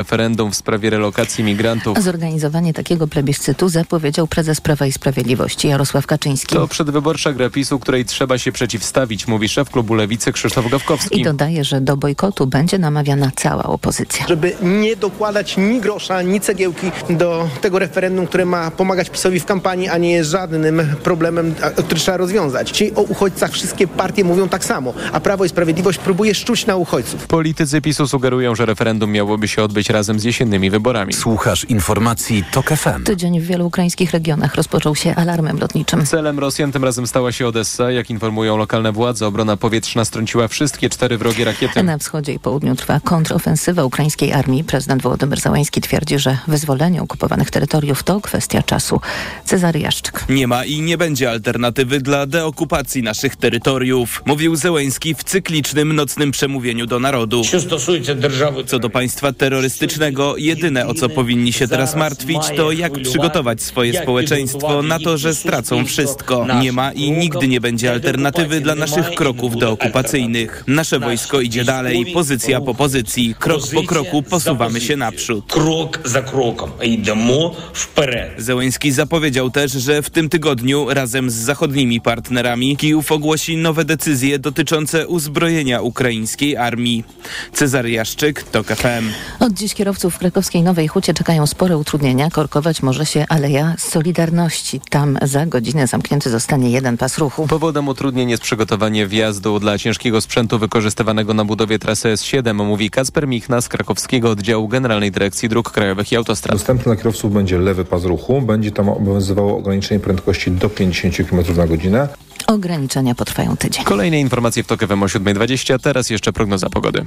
referendum w sprawie relokacji migrantów. Zorganizowanie takiego plebiscytu zapowiedział prezes Prawa i Sprawiedliwości Jarosław Kaczyński. To przedwyborcza gra PiSu, której trzeba się przeciwstawić, mówi szef klubu Lewicy Krzysztof Gawkowski. I dodaje, że do bojkotu będzie namawiana cała opozycja. Żeby nie dokładać ni grosza, ni cegiełki do tego referendum, które ma pomagać PiSowi w kampanii, a nie jest żadnym problemem, który trzeba rozwiązać. Dzisiaj o uchodźcach wszystkie partie mówią tak samo, a Prawo i Sprawiedliwość próbuje szczuć na uchodźców. Politycy PiSu sugerują, że referendum miałoby się odbyć razem z jesiennymi wyborami. Słuchasz informacji TOK FM. Tydzień w wielu ukraińskich regionach rozpoczął się alarmem lotniczym. Celem Rosjan tym razem stała się Odessa. Jak informują lokalne władze, obrona powietrzna strąciła wszystkie cztery wrogie rakiety. Na wschodzie i południu trwa kontrofensywa ukraińskiej armii. Prezydent Wołodymyr Załański twierdzi, że wyzwolenie okupowanych terytoriów to kwestia czasu. Cezary Jaszczyk. Nie ma i nie będzie alternatywy dla deokupacji naszych terytoriów, mówił Zełęński w cyklicznym nocnym przemówieniu do narodu. Co do państwa terrorystycznego, turystycznego. Jedyne, o co powinni się teraz martwić, to jak przygotować swoje społeczeństwo na to, że stracą wszystko. Nie ma i nigdy nie będzie alternatywy dla naszych kroków deokupacyjnych. Nasze wojsko idzie dalej, pozycja po pozycji, krok po kroku posuwamy się naprzód. Krok za krokiem idziemy w Zełęński zapowiedział też, że w tym tygodniu razem z zachodnimi partnerami Kijów ogłosi nowe decyzje dotyczące uzbrojenia ukraińskiej armii. Cezar Jaszczyk, TCKFM. Od dziś kierowców w krakowskiej Nowej Hucie czekają spore utrudnienia. Korkować może się Aleja Solidarności. Tam za godzinę zamknięty zostanie jeden pas ruchu. Powodem utrudnień jest przygotowanie wjazdu dla ciężkiego sprzętu wykorzystywanego na budowie trasy S7, mówi Kacper Michna z krakowskiego oddziału Generalnej Dyrekcji Dróg Krajowych i Autostrad. Dostępny dla kierowców będzie lewy pas ruchu. Będzie tam obowiązywało ograniczenie prędkości do 50 km na godzinę. Ograniczenia potrwają tydzień. Kolejne informacje w TOK FM o 7.20, teraz jeszcze prognoza pogody.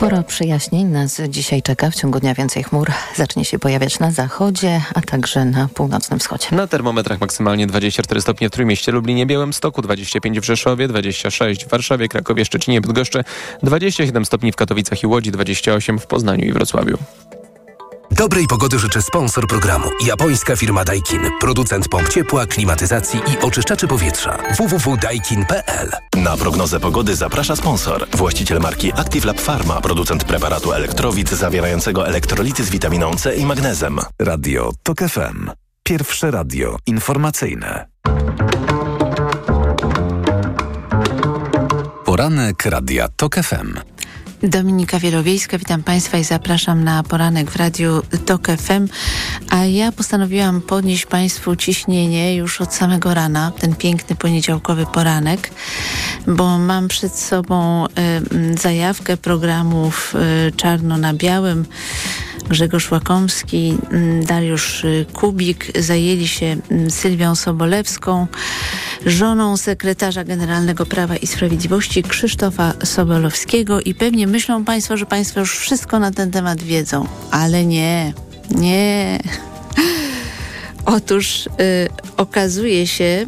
Sporo przyjaśnień nas dzisiaj czeka. W ciągu dnia więcej chmur zacznie się pojawiać na zachodzie, a także na północnym wschodzie. Na termometrach maksymalnie 24 stopnie w Trójmieście, Lublinie, Białymstoku, 25 w Rzeszowie, 26 w Warszawie, Krakowie, Szczecinie, Bydgoszczy, 27 stopni w Katowicach i Łodzi, 28 w Poznaniu i Wrocławiu. Dobrej pogody życzę sponsor programu. Japońska firma Daikin. Producent pomp ciepła, klimatyzacji i oczyszczaczy powietrza. www.daikin.pl Na prognozę pogody zaprasza sponsor. Właściciel marki Active Lab Pharma. Producent preparatu elektrowid zawierającego elektrolity z witaminą C i magnezem. Radio TOK FM. Pierwsze radio informacyjne. Poranek Radia TOK FM. Dominika Wielowiejska, witam Państwa i zapraszam na poranek w Radiu TOK FM. A ja postanowiłam podnieść Państwu ciśnienie już od samego rana, ten piękny poniedziałkowy poranek, bo mam przed sobą y, zajawkę programów y, Czarno na Białym. Grzegorz Łakomski, Dariusz Kubik zajęli się Sylwią Sobolewską, żoną sekretarza generalnego Prawa i Sprawiedliwości Krzysztofa Sobolewskiego i pewnie myślą Państwo, że Państwo już wszystko na ten temat wiedzą, ale nie, nie. Otóż y, okazuje się,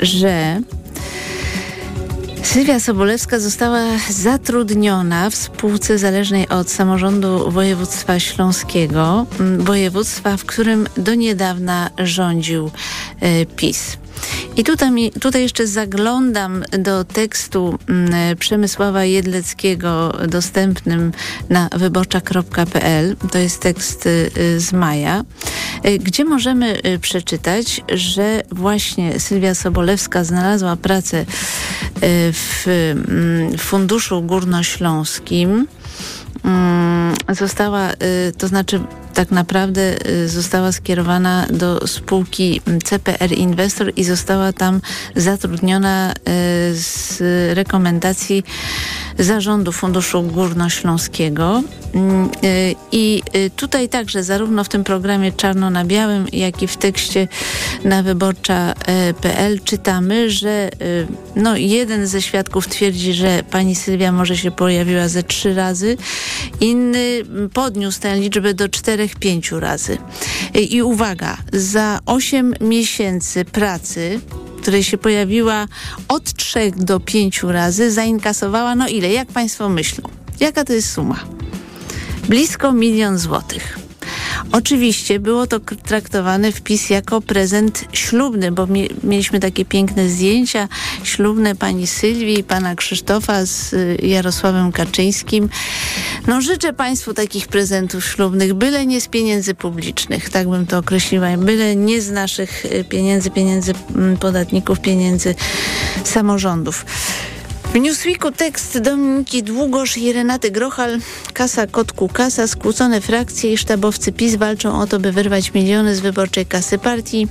y, że Sylwia Sobolewska została zatrudniona w spółce zależnej od samorządu województwa śląskiego, województwa, w którym do niedawna rządził y, PiS. I tutaj, tutaj jeszcze zaglądam do tekstu mm, Przemysława Jedleckiego dostępnym na wyborcza.pl. To jest tekst y, z maja, y, gdzie możemy y, przeczytać, że właśnie Sylwia Sobolewska znalazła pracę w mm, Funduszu Górnośląskim została, to znaczy tak naprawdę została skierowana do spółki CPR Inwestor i została tam zatrudniona z rekomendacji zarządu Funduszu Górnośląskiego. I tutaj także zarówno w tym programie Czarno na Białym, jak i w tekście na wyborcza.pl czytamy, że no, jeden ze świadków twierdzi, że pani Sylwia może się pojawiła ze trzy razy, inny podniósł tę liczbę do czterech 4-5 razy. I uwaga, za 8 miesięcy pracy której się pojawiła od 3 do 5 razy, zainkasowała no ile? Jak Państwo myślą? Jaka to jest suma? Blisko milion złotych. Oczywiście było to traktowane wpis jako prezent ślubny, bo mieliśmy takie piękne zdjęcia ślubne pani Sylwii i pana Krzysztofa z y, Jarosławem Kaczyńskim. No życzę Państwu takich prezentów ślubnych, byle nie z pieniędzy publicznych, tak bym to określiła, byle nie z naszych y, pieniędzy, pieniędzy mm, podatników, pieniędzy samorządów. W Newsweeku tekst Dominiki Długosz i Renaty Grochal. Kasa kotku kasa, skłócone frakcje i sztabowcy PiS walczą o to, by wyrwać miliony z wyborczej kasy partii,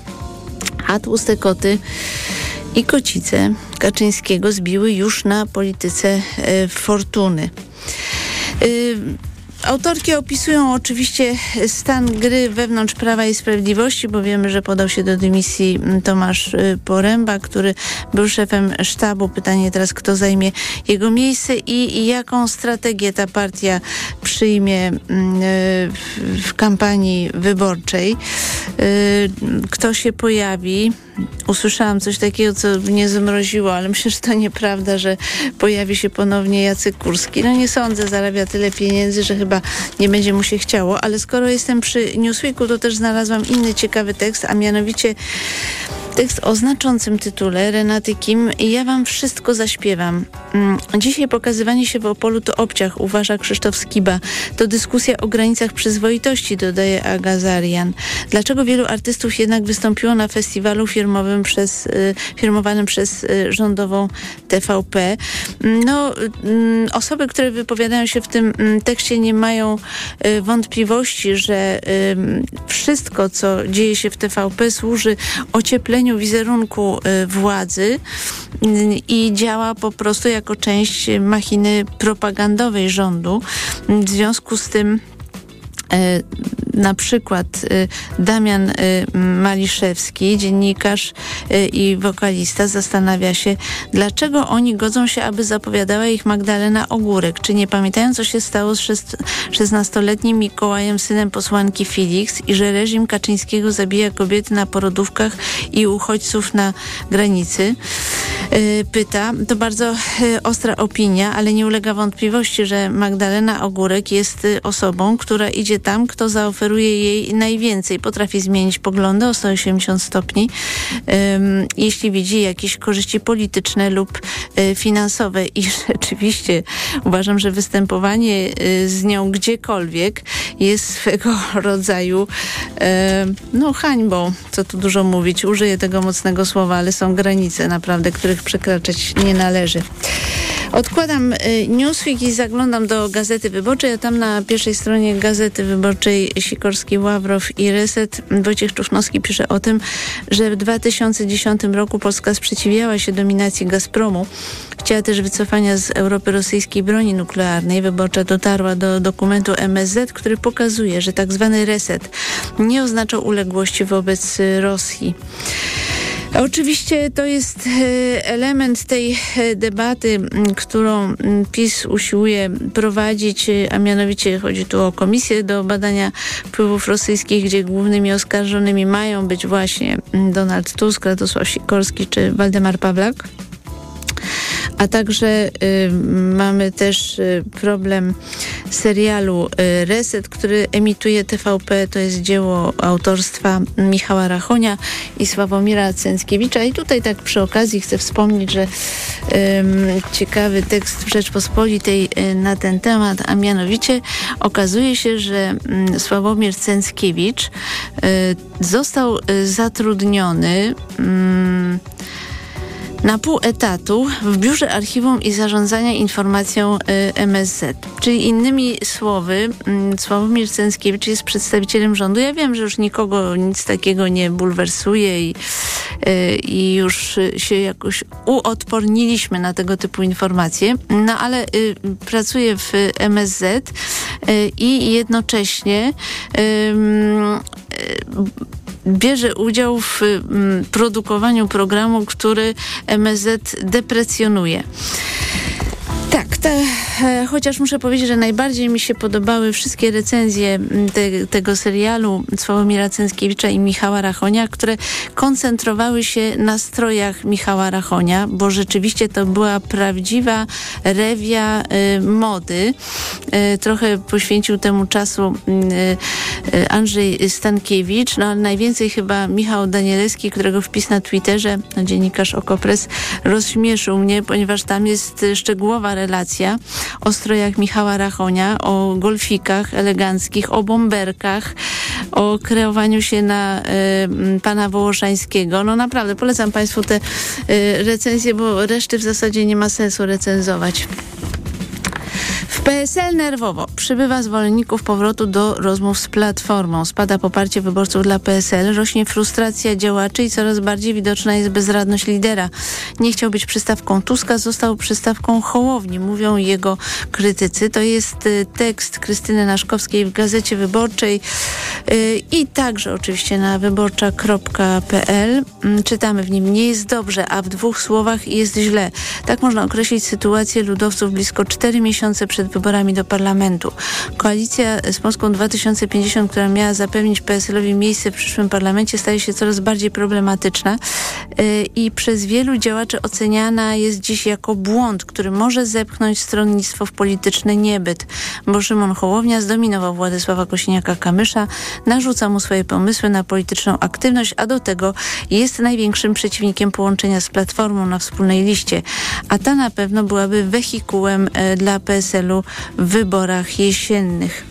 a tłuste koty i kocice Kaczyńskiego zbiły już na polityce e, fortuny. E, Autorki opisują oczywiście stan gry wewnątrz Prawa i Sprawiedliwości, bo wiemy, że podał się do dymisji Tomasz y, Poręba, który był szefem sztabu. Pytanie teraz, kto zajmie jego miejsce i jaką strategię ta partia przyjmie y, w kampanii wyborczej. Y, kto się pojawi? usłyszałam coś takiego, co mnie zmroziło, ale myślę, że to nieprawda, że pojawi się ponownie Jacek Kurski. No nie sądzę, zarabia tyle pieniędzy, że chyba nie będzie mu się chciało, ale skoro jestem przy Newsweeku, to też znalazłam inny ciekawy tekst, a mianowicie Tekst o znaczącym tytule Renaty Kim ja wam wszystko zaśpiewam. Mm, dzisiaj pokazywanie się w Opolu to obciach, uważa Krzysztof Skiba. To dyskusja o granicach przyzwoitości, dodaje Agazarian. Dlaczego wielu artystów jednak wystąpiło na festiwalu firmowym przez, y, firmowanym przez y, rządową TVP? Mm, no, mm, osoby, które wypowiadają się w tym tekście nie mają y, wątpliwości, że wszystko, co dzieje się w TVP służy ociepleniu wizerunku y, władzy y, i działa po prostu jako część machiny propagandowej rządu. W związku z tym E, na przykład e, Damian e, Maliszewski, dziennikarz i wokalista, zastanawia się, dlaczego oni godzą się, aby zapowiadała ich Magdalena Ogórek. Czy nie pamiętają, co się stało z 16-letnim Mikołajem, synem posłanki Felix i że reżim Kaczyńskiego zabija kobiety na porodówkach i uchodźców na granicy? Pyta. To bardzo ostra opinia, ale nie ulega wątpliwości, że Magdalena Ogórek jest osobą, która idzie tam, kto zaoferuje jej najwięcej. Potrafi zmienić poglądy o 180 stopni, jeśli widzi jakieś korzyści polityczne lub y, finansowe. I rzeczywiście uważam, że występowanie y, z nią gdziekolwiek jest swego rodzaju y, no hańbą, co tu dużo mówić. Użyję tego mocnego słowa, ale są granice naprawdę, których przekraczać nie należy. Odkładam Newsweek i zaglądam do Gazety Wyborczej, a tam na pierwszej stronie Gazety Wyborczej Sikorski, Ławrow i Reset Wojciech Czuchnowski pisze o tym, że w 2010 roku Polska sprzeciwiała się dominacji Gazpromu. Chciała też wycofania z Europy rosyjskiej broni nuklearnej. Wyborcza dotarła do dokumentu MSZ, który pokazuje, że tak zwany reset nie oznaczał uległości wobec Rosji. Oczywiście to jest e, element tej e, debaty, którą PiS usiłuje prowadzić, a mianowicie chodzi tu o komisję do badania wpływów rosyjskich, gdzie głównymi oskarżonymi mają być właśnie Donald Tusk, Radosław Sikorski czy Waldemar Pawlak. A także y, mamy też y, problem serialu y, Reset, który emituje TVP. To jest dzieło autorstwa Michała Rachonia i Sławomira Cęckiewicza. I tutaj tak przy okazji chcę wspomnieć, że ciekawy tekst w Rzeczpospolitej y, na ten temat, a mianowicie okazuje się, że y, Sławomir Cęckiewicz y, został zatrudniony na pół etatu w Biurze Archiwum i Zarządzania Informacją y, MSZ. Czyli innymi słowy, mm, Sławomir Cęckiewicz jest przedstawicielem rządu. Ja wiem, że już nikogo nic takiego nie bulwersuje i, y, i już się jakoś uodporniliśmy na tego typu informacje, no ale y, pracuje w MSZ i jednocześnie bierze udział w mm, produkowaniu programu, który MSZ deprecjonuje. Tak, ta e, chociaż muszę powiedzieć, że najbardziej mi się podobały wszystkie recenzje te, tego serialu Sławomira Cęckiewicza i Michała Rachonia, które koncentrowały się na strojach Michała Rachonia, bo rzeczywiście to była prawdziwa rewia y, mody. Y, trochę poświęcił temu czasu y, Andrzej Stankiewicz, no ale najwięcej chyba Michał Danielewski, którego wpis na Twitterze, no, dziennikarz Okopres, rozśmieszył mnie, ponieważ tam jest szczegółowa relacja o strojach Michała Rachonia, o golfikach eleganckich, o bomberkach, o kreowaniu się na y, pana Wołoszańskiego. No naprawdę, polecam Państwu te y, recenzje, bo reszty w zasadzie nie ma sensu recenzować. PSL nerwowo przybywa zwolenników powrotu do rozmów z Platformą. Spada poparcie wyborców dla PSL, rośnie frustracja działaczy i coraz bardziej widoczna jest bezradność lidera. Nie chciał być przystawką Tuska, został przystawką Hołowni, mówią jego krytycy. To jest y, tekst Krystyny Naszkowskiej w Gazecie Wyborczej y, i także oczywiście na wyborcza.pl. Mm, czytamy w nim, nie jest dobrze, a w dwóch słowach jest źle. Tak można określić sytuację ludowców blisko cztery miesiące przed wyborami do parlamentu. Koalicja z Polską 2050, która miała zapewnić PSL-owi miejsce w przyszłym parlamencie, staje się coraz bardziej problematyczna y, i przez wielu działaczy oceniana jest dziś jako błąd, który może zepchnąć stronnictwo w polityczny niebyt, bo Szymon Hołownia zdominował Władysława Kosiniaka-Kamysza, narzuca mu swoje pomysły na polityczną aktywność, a do tego jest największym przeciwnikiem połączenia z Platformą na wspólnej liście, a ta na pewno byłaby wehikułem y, dla PSL-u wyborach jesiennych.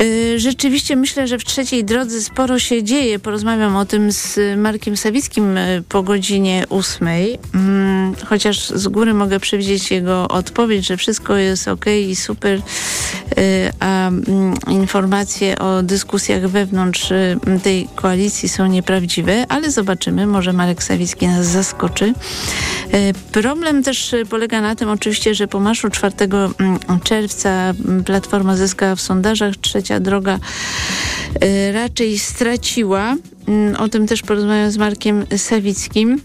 Y, rzeczywiście myślę, że w trzeciej drodze sporo się dzieje. Porozmawiam o tym z Markiem Sawickim y, po godzinie ósmej. Mm, chociaż z góry mogę przewidzieć jego odpowiedź, że wszystko jest ok i super, y, a mm, informacje o dyskusjach wewnątrz tej koalicji są nieprawdziwe, ale zobaczymy. Może Marek Sawicki nas zaskoczy. Problem też polega na tym oczywiście, że po marszu 4 mm, czerwca Platforma zyskała w sondażach trzecia droga y, raczej straciła. Mm, o tym też porozmawiam z Markiem Sawickim. Y,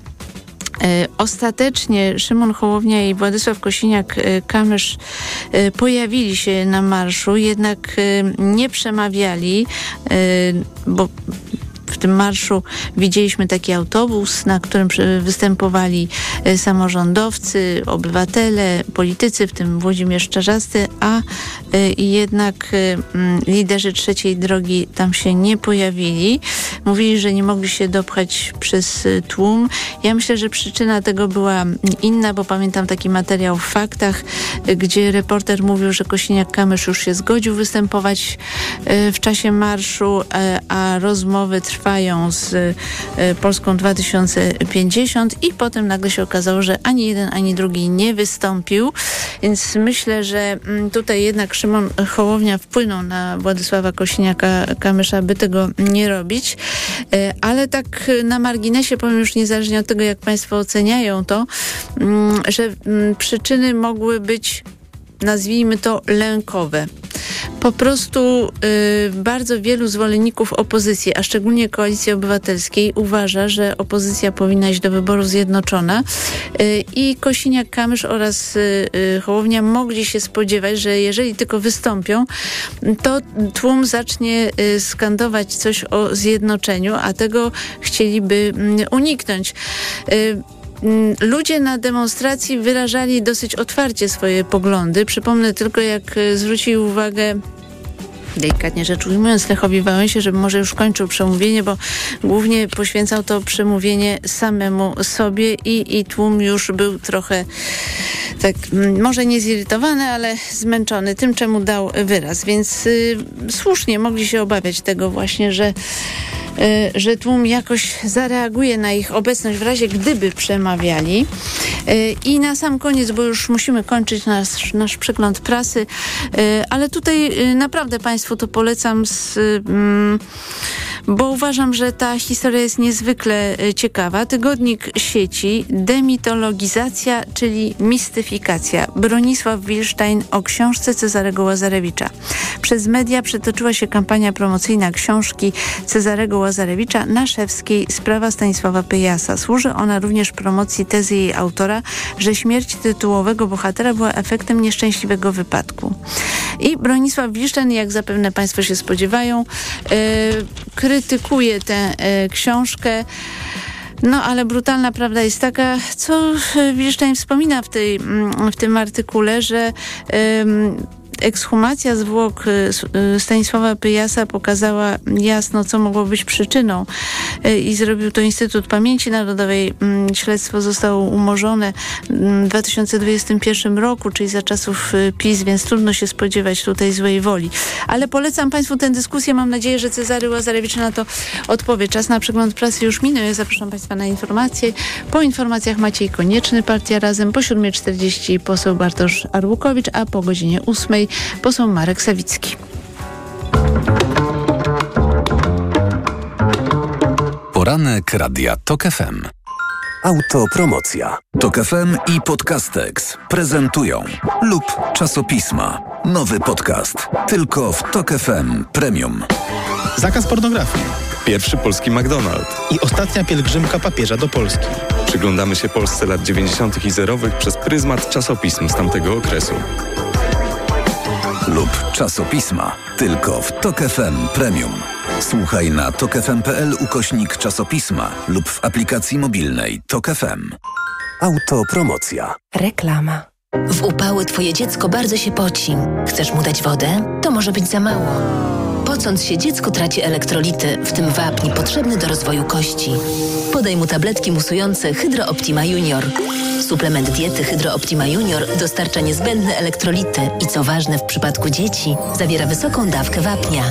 ostatecznie Szymon Hołownia i Władysław Kosiniak-Kamysz y, pojawili się na marszu, jednak nie przemawiali, bo tym marszu widzieliśmy taki autobus, na którym występowali e, samorządowcy, obywatele, politycy, w tym Włodzimierz Czarzasty, a e, jednak e, liderzy trzeciej drogi tam się nie pojawili. Mówili, że nie mogli się dopchać przez tłum. Ja myślę, że przyczyna tego była inna, bo pamiętam taki materiał w faktach, gdzie reporter mówił, że Kosiniak-Kamysz już się zgodził występować w czasie marszu, a rozmowy trwały z y, Polską 2050 i potem nagle się okazało, że ani jeden, ani drugi nie wystąpił. Więc myślę, że mm, tutaj jednak Szymon Hołownia wpłynął na Władysława Kośniaka-Kamysza, by tego nie robić. Y, ale tak na marginesie powiem już niezależnie od tego, jak Państwo oceniają to, mm, że mm, przyczyny mogły być nazwijmy to lękowe. Po prostu y, bardzo wielu zwolenników opozycji, a szczególnie Koalicji Obywatelskiej uważa, że opozycja powinna iść do wyborów zjednoczona y, i Kosiniak-Kamysz oraz y, y Hołownia mogli się spodziewać, że jeżeli tylko wystąpią, to tłum zacznie y, skandować coś o zjednoczeniu, a tego chcieliby mm, uniknąć. Mm, ludzie na demonstracji wyrażali dosyć otwarcie swoje poglądy. Przypomnę tylko, jak e, zwrócił uwagę delikatnie rzecz ujmując, Lechowi Wałęsie, żeby może już kończył przemówienie, bo głównie poświęcał to przemówienie samemu sobie i, i tłum już był trochę tak, mm, może nie zirytowany, ale zmęczony tym, czemu dał wyraz. Więc y, słusznie mogli się obawiać tego właśnie, że że tłum jakoś zareaguje na ich obecność w razie gdyby przemawiali. Y, I na sam koniec, bo już musimy kończyć nasz, nasz przegląd prasy, y, ale tutaj naprawdę Państwu to polecam z mm, bo uważam, że ta historia jest niezwykle ciekawa. Tygodnik sieci Demitologizacja, czyli mistyfikacja. Bronisław Wilstein o książce Cezarego Łazarewicza. Przez media przetoczyła się kampania promocyjna książki Cezarego Łazarewicza Naszewskiej Sprawa Stanisława Pyjasa. Służy ona również promocji tezy jej autora, że śmierć tytułowego bohatera była efektem nieszczęśliwego wypadku. I Bronisław Wilszczyn, jak zapewne Państwo się spodziewają, yy, krytykuje tę yy, książkę. No ale brutalna prawda jest taka, co Wilszczyn wspomina w, tej, mm, w tym artykule, że ekshumacja zwłok y, y, Stanisława Pyjasa pokazała jasno, co mogło być przyczyną y, i zrobił to Instytut Pamięci Narodowej. Mm, śledztwo zostało umorzone mm, w 2021 roku, czyli za czasów PiS, więc trudno się spodziewać tutaj złej woli. Ale polecam Państwu tę dyskusję. Mam nadzieję, że Cezary Łazarewicz na to odpowie. Czas na przegląd prasy już minął. Ja zapraszam Państwa na informacje. Po informacjach Maciej Konieczny, Partia Razem. Po 7.40 poseł Bartosz Arłukowicz, a po godzinie 8 poseł Marek Sawicki. Poranek Radia TOK FM. Autopromocja. TOK FM i Podcastex prezentują lub czasopisma. Nowy podcast. Tylko w TOK FM Premium. Zakaz pornografii. Pierwszy polski McDonald's. I ostatnia pielgrzymka papieża do Polski. Przyglądamy się Polsce lat 90. i zerowych przez pryzmat czasopism z tamtego okresu lub czasopisma. Tylko w Tok FM Premium. Słuchaj na tokefm.pl ukośnik czasopisma lub w aplikacji mobilnej Tok FM. Autopromocja. Reklama. W upały twoje dziecko bardzo się poci. Chcesz mu dać wodę? To może być za mało. Pocąc się, dziecko traci elektrolity, w tym wapń potrzebny do rozwoju kości. Podaj mu tabletki musujące Hydro Optima Junior. Suplement diety Hydro Optima Junior dostarcza niezbędne elektrolity i co ważne w przypadku dzieci, zawiera wysoką dawkę wapnia.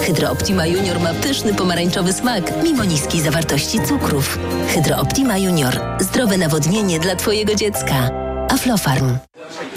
Hydro Optima Junior ma pyszny pomarańczowy smak, mimo niskiej zawartości cukrów. Hydro Optima Junior. Zdrowe nawodnienie dla Twojego dziecka. Aflofarm.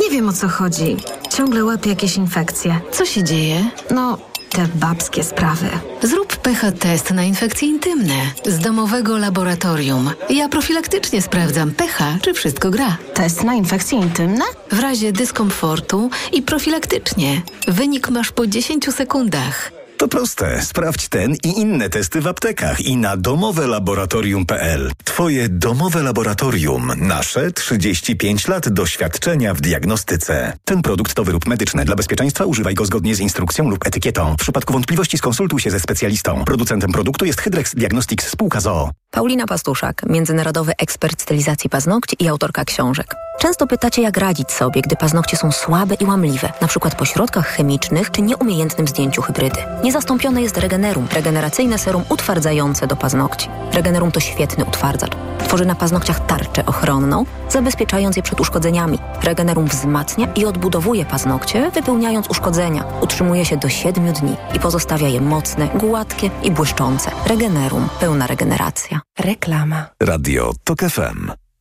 Nie wiem o co chodzi. Ciągle łapię jakieś infekcje. Co się dzieje? No, te babskie sprawy. Zrób pH test na infekcje intymne z domowego laboratorium. Ja profilaktycznie sprawdzam pH, czy wszystko gra. Test na infekcje intymne? W razie dyskomfortu i profilaktycznie. Wynik masz po 10 sekundach. To proste. Sprawdź ten i inne testy w aptekach i na domowelaboratorium.pl. Twoje domowe laboratorium. Nasze 35 lat doświadczenia w diagnostyce. Ten produkt to wyrób medyczny. Dla bezpieczeństwa używaj go zgodnie z instrukcją lub etykietą. W przypadku wątpliwości skonsultuj się ze specjalistą. Producentem produktu jest Hydrex Diagnostics spółka ZOO. Paulina Pastuszak, międzynarodowy ekspert stylizacji paznokci i autorka książek. Często pytacie, jak radzić sobie, gdy paznokcie są słabe i łamliwe, na przykład po środkach chemicznych czy nieumiejętnym zdjęciu hybrydy. Niezastąpione jest Regenerum, regeneracyjne serum utwardzające do paznokci. Regenerum to świetny utwardzacz. Tworzy na paznokciach tarczę ochronną, zabezpieczając je przed uszkodzeniami. Regenerum wzmacnia i odbudowuje paznokcie, wypełniając uszkodzenia. Utrzymuje się do 7 dni i pozostawia je mocne, gładkie i błyszczące. Regenerum. Pełna regeneracja. Reklama. Radio TOK FM.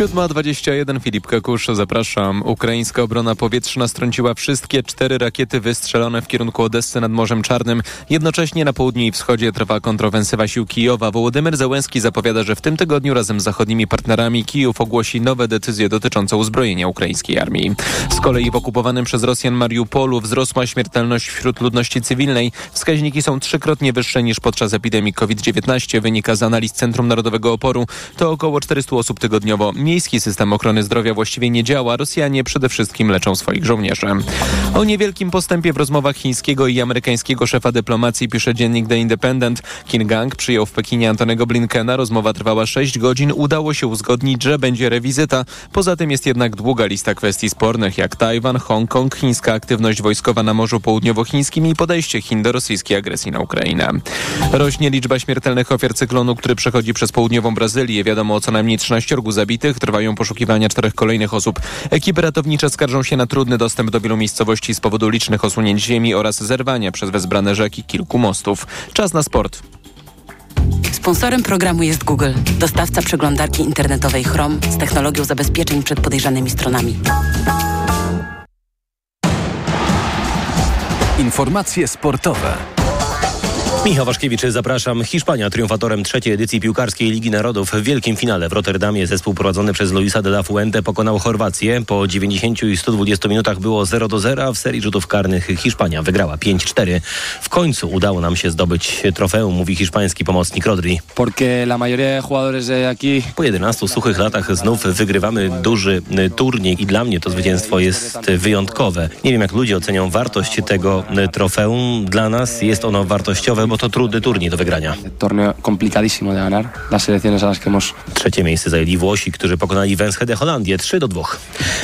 7.21 Filip Kakusz, zapraszam. Ukraińska obrona powietrzna strąciła wszystkie cztery rakiety wystrzelone w kierunku Odessy nad Morzem Czarnym. Jednocześnie na południu i wschodzie trwa kontrofensywa sił Kijowa. Wołodymyr Zełenski zapowiada, że w tym tygodniu razem z zachodnimi partnerami Kijów ogłosi nowe decyzje dotyczące uzbrojenia ukraińskiej armii. Z kolei w okupowanym przez Rosjan Mariupolu wzrosła śmiertelność wśród ludności cywilnej. Wskaźniki są trzykrotnie wyższe niż podczas epidemii COVID-19, wynika z analiz Centrum Narodowego Oporu. To około 400 osób tygodniowo miejski system ochrony zdrowia właściwie nie działa. Rosjanie przede wszystkim leczą swoich żołnierzy. O niewielkim postępie w rozmowach chińskiego i amerykańskiego szefa dyplomacji pisze dziennik The Independent. Kim Gang przyjął w Pekinie Antonego Blinkena. Rozmowa trwała 6 godzin. Udało się uzgodnić, że będzie rewizyta. Poza tym jest jednak długa lista kwestii spornych, jak Tajwan, Hongkong, chińska aktywność wojskowa na Morzu Południowochińskim i podejście Chin do rosyjskiej agresji na Ukrainę. Rośnie liczba śmiertelnych ofiar cyklonu, który przechodzi przez południową Brazylię. Wiadomo o co najmniej 13 zabitych. Trwają poszukiwania czterech kolejnych osób. Ekipy ratownicze skarżą się na trudny dostęp do wielu miejscowości z powodu licznych osunięć ziemi oraz zerwania przez wezbrane rzeki kilku mostów. Czas na sport. Sponsorem programu jest Google, dostawca przeglądarki internetowej Chrome z technologią zabezpieczeń przed podejrzanymi stronami. Informacje sportowe. Michał Waszkiewicz, zapraszam. Hiszpania triumfatorem trzeciej edycji piłkarskiej Ligi Narodów w wielkim finale w Rotterdamie zespół prowadzony przez Luisa de la Fuente pokonał Chorwację. Po 90 i 120 minutach było 0 do 0, a w serii rzutów karnych Hiszpania wygrała 5-4. W końcu udało nam się zdobyć trofeum, mówi hiszpański pomocnik Rodri. Po 11 suchych latach znów wygrywamy duży turniej i dla mnie to zwycięstwo jest wyjątkowe. Nie wiem jak ludzie ocenią wartość tego trofeum. Dla nas jest ono wartościowe, bo to trudny turniej do wygrania. Torneo complicadísimo de ganar. Las selecciones a las que hemos... Trzecie miejsce zajęli Włosi, którzy pokonali Węschede Holandię 3 do 2.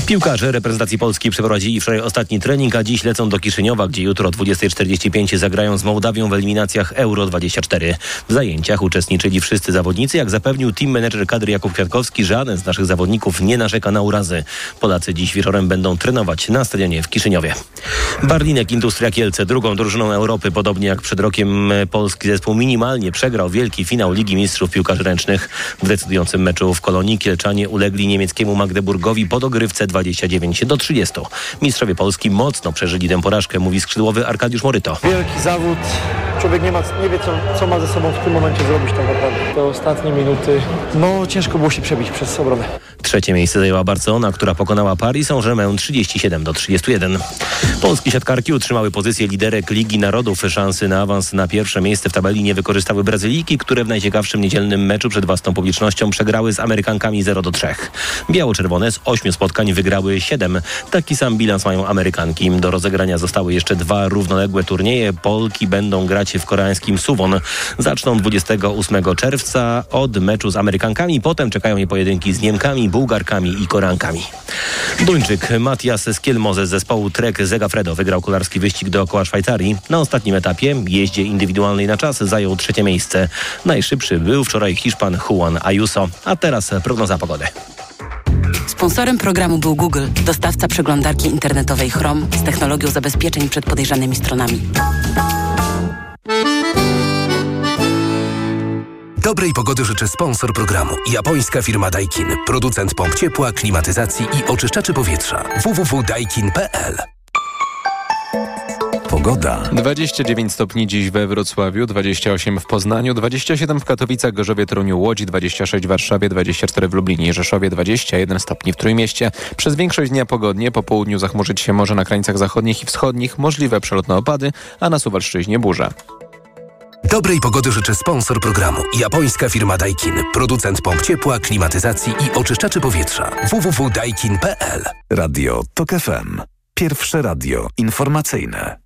Piłkarze reprezentacji Polski przeprowadzili wczoraj ostatni trening, a dziś lecą do Kiszyniowa, gdzie jutro o 20.45 zagrają z Mołdawią w eliminacjach Euro 24. W zajęciach uczestniczyli wszyscy zawodnicy. Jak zapewnił team manager kadry Jakub Kwiatkowski, żaden z naszych zawodników nie narzeka na urazy. Polacy dziś wieczorem będą trenować na stadionie w Kiszyniowie. Barlinek Industria Kielce, drugą drużyną Europy, podobnie jak przed rokiem polski zespół minimalnie przegrał wielki finał Ligi Mistrzów Piłkarzy Ręcznych. W decydującym meczu w Kolonii Kielczanie ulegli niemieckiemu Magdeburgowi po dogrywce 29 do 30. Mistrzowie Polski mocno przeżyli tę porażkę, mówi skrzydłowy Arkadiusz Moryto. Wielki zawód. Człowiek nie, ma, nie wie, co, co ma ze sobą w tym momencie zrobić tak naprawdę. Te ostatnie minuty, no ciężko było się przebić przez obronę. Trzecie miejsce zajęła Barcelona, która pokonała Paris Saint-Germain 37 do 31. Polskie siatkarki utrzymały pozycję liderek Ligi Narodów. Szansy na awans na pierwsze miejsce w tabeli nie wykorzystały Brazylijki, które w najciekawszym niedzielnym meczu przed własną publicznością przegrały z Amerykankami 0 do 3. Biało-czerwone z ośmiu spotkań wygrały 7. Taki sam bilans mają Amerykanki. Do rozegrania zostały jeszcze dwa równoległe turnieje. Polki będą grać w koreańskim Suwon. Zaczną 28 czerwca od meczu z Amerykankami. Potem czekają je pojedynki z Niemkami, Bułgarkami i Koreankami. Duńczyk Matias Skielmoze z zespołu Trek Zegafredo wygrał kolarski wyścig dookoła Szwajcarii. Na ostatnim etapie, jeździe indywidualnej na czas, zajął trzecie miejsce. Najszybszy był wczoraj Hiszpan Juan Ayuso. A teraz prognoza pogody. Sponsorem programu był Google, dostawca przeglądarki internetowej Chrome z technologią zabezpieczeń przed podejrzanymi stronami. Dobrej pogody życzę sponsor programu. Japońska firma Daikin. Producent pomp ciepła, klimatyzacji i oczyszczaczy powietrza. www.daikin.pl Pogoda. 29 stopni dziś we Wrocławiu, 28 w Poznaniu, 27 w Katowicach, Gorzowie, Toruniu, Łodzi, 26 w Warszawie, 24 w Lublinie i Rzeszowie, 21 stopni w Trójmieście. Przez większość dnia pogodnie, po południu zachmurzyć się może na krańcach zachodnich i wschodnich, możliwe przelotne opady, a na Suwalszczyźnie burza. Dobrej pogody życzę sponsor programu. Japońska firma Daikin. Producent pomp ciepła, klimatyzacji i oczyszczaczy powietrza. www.daikin.pl Radio TOK FM. Pierwsze radio informacyjne.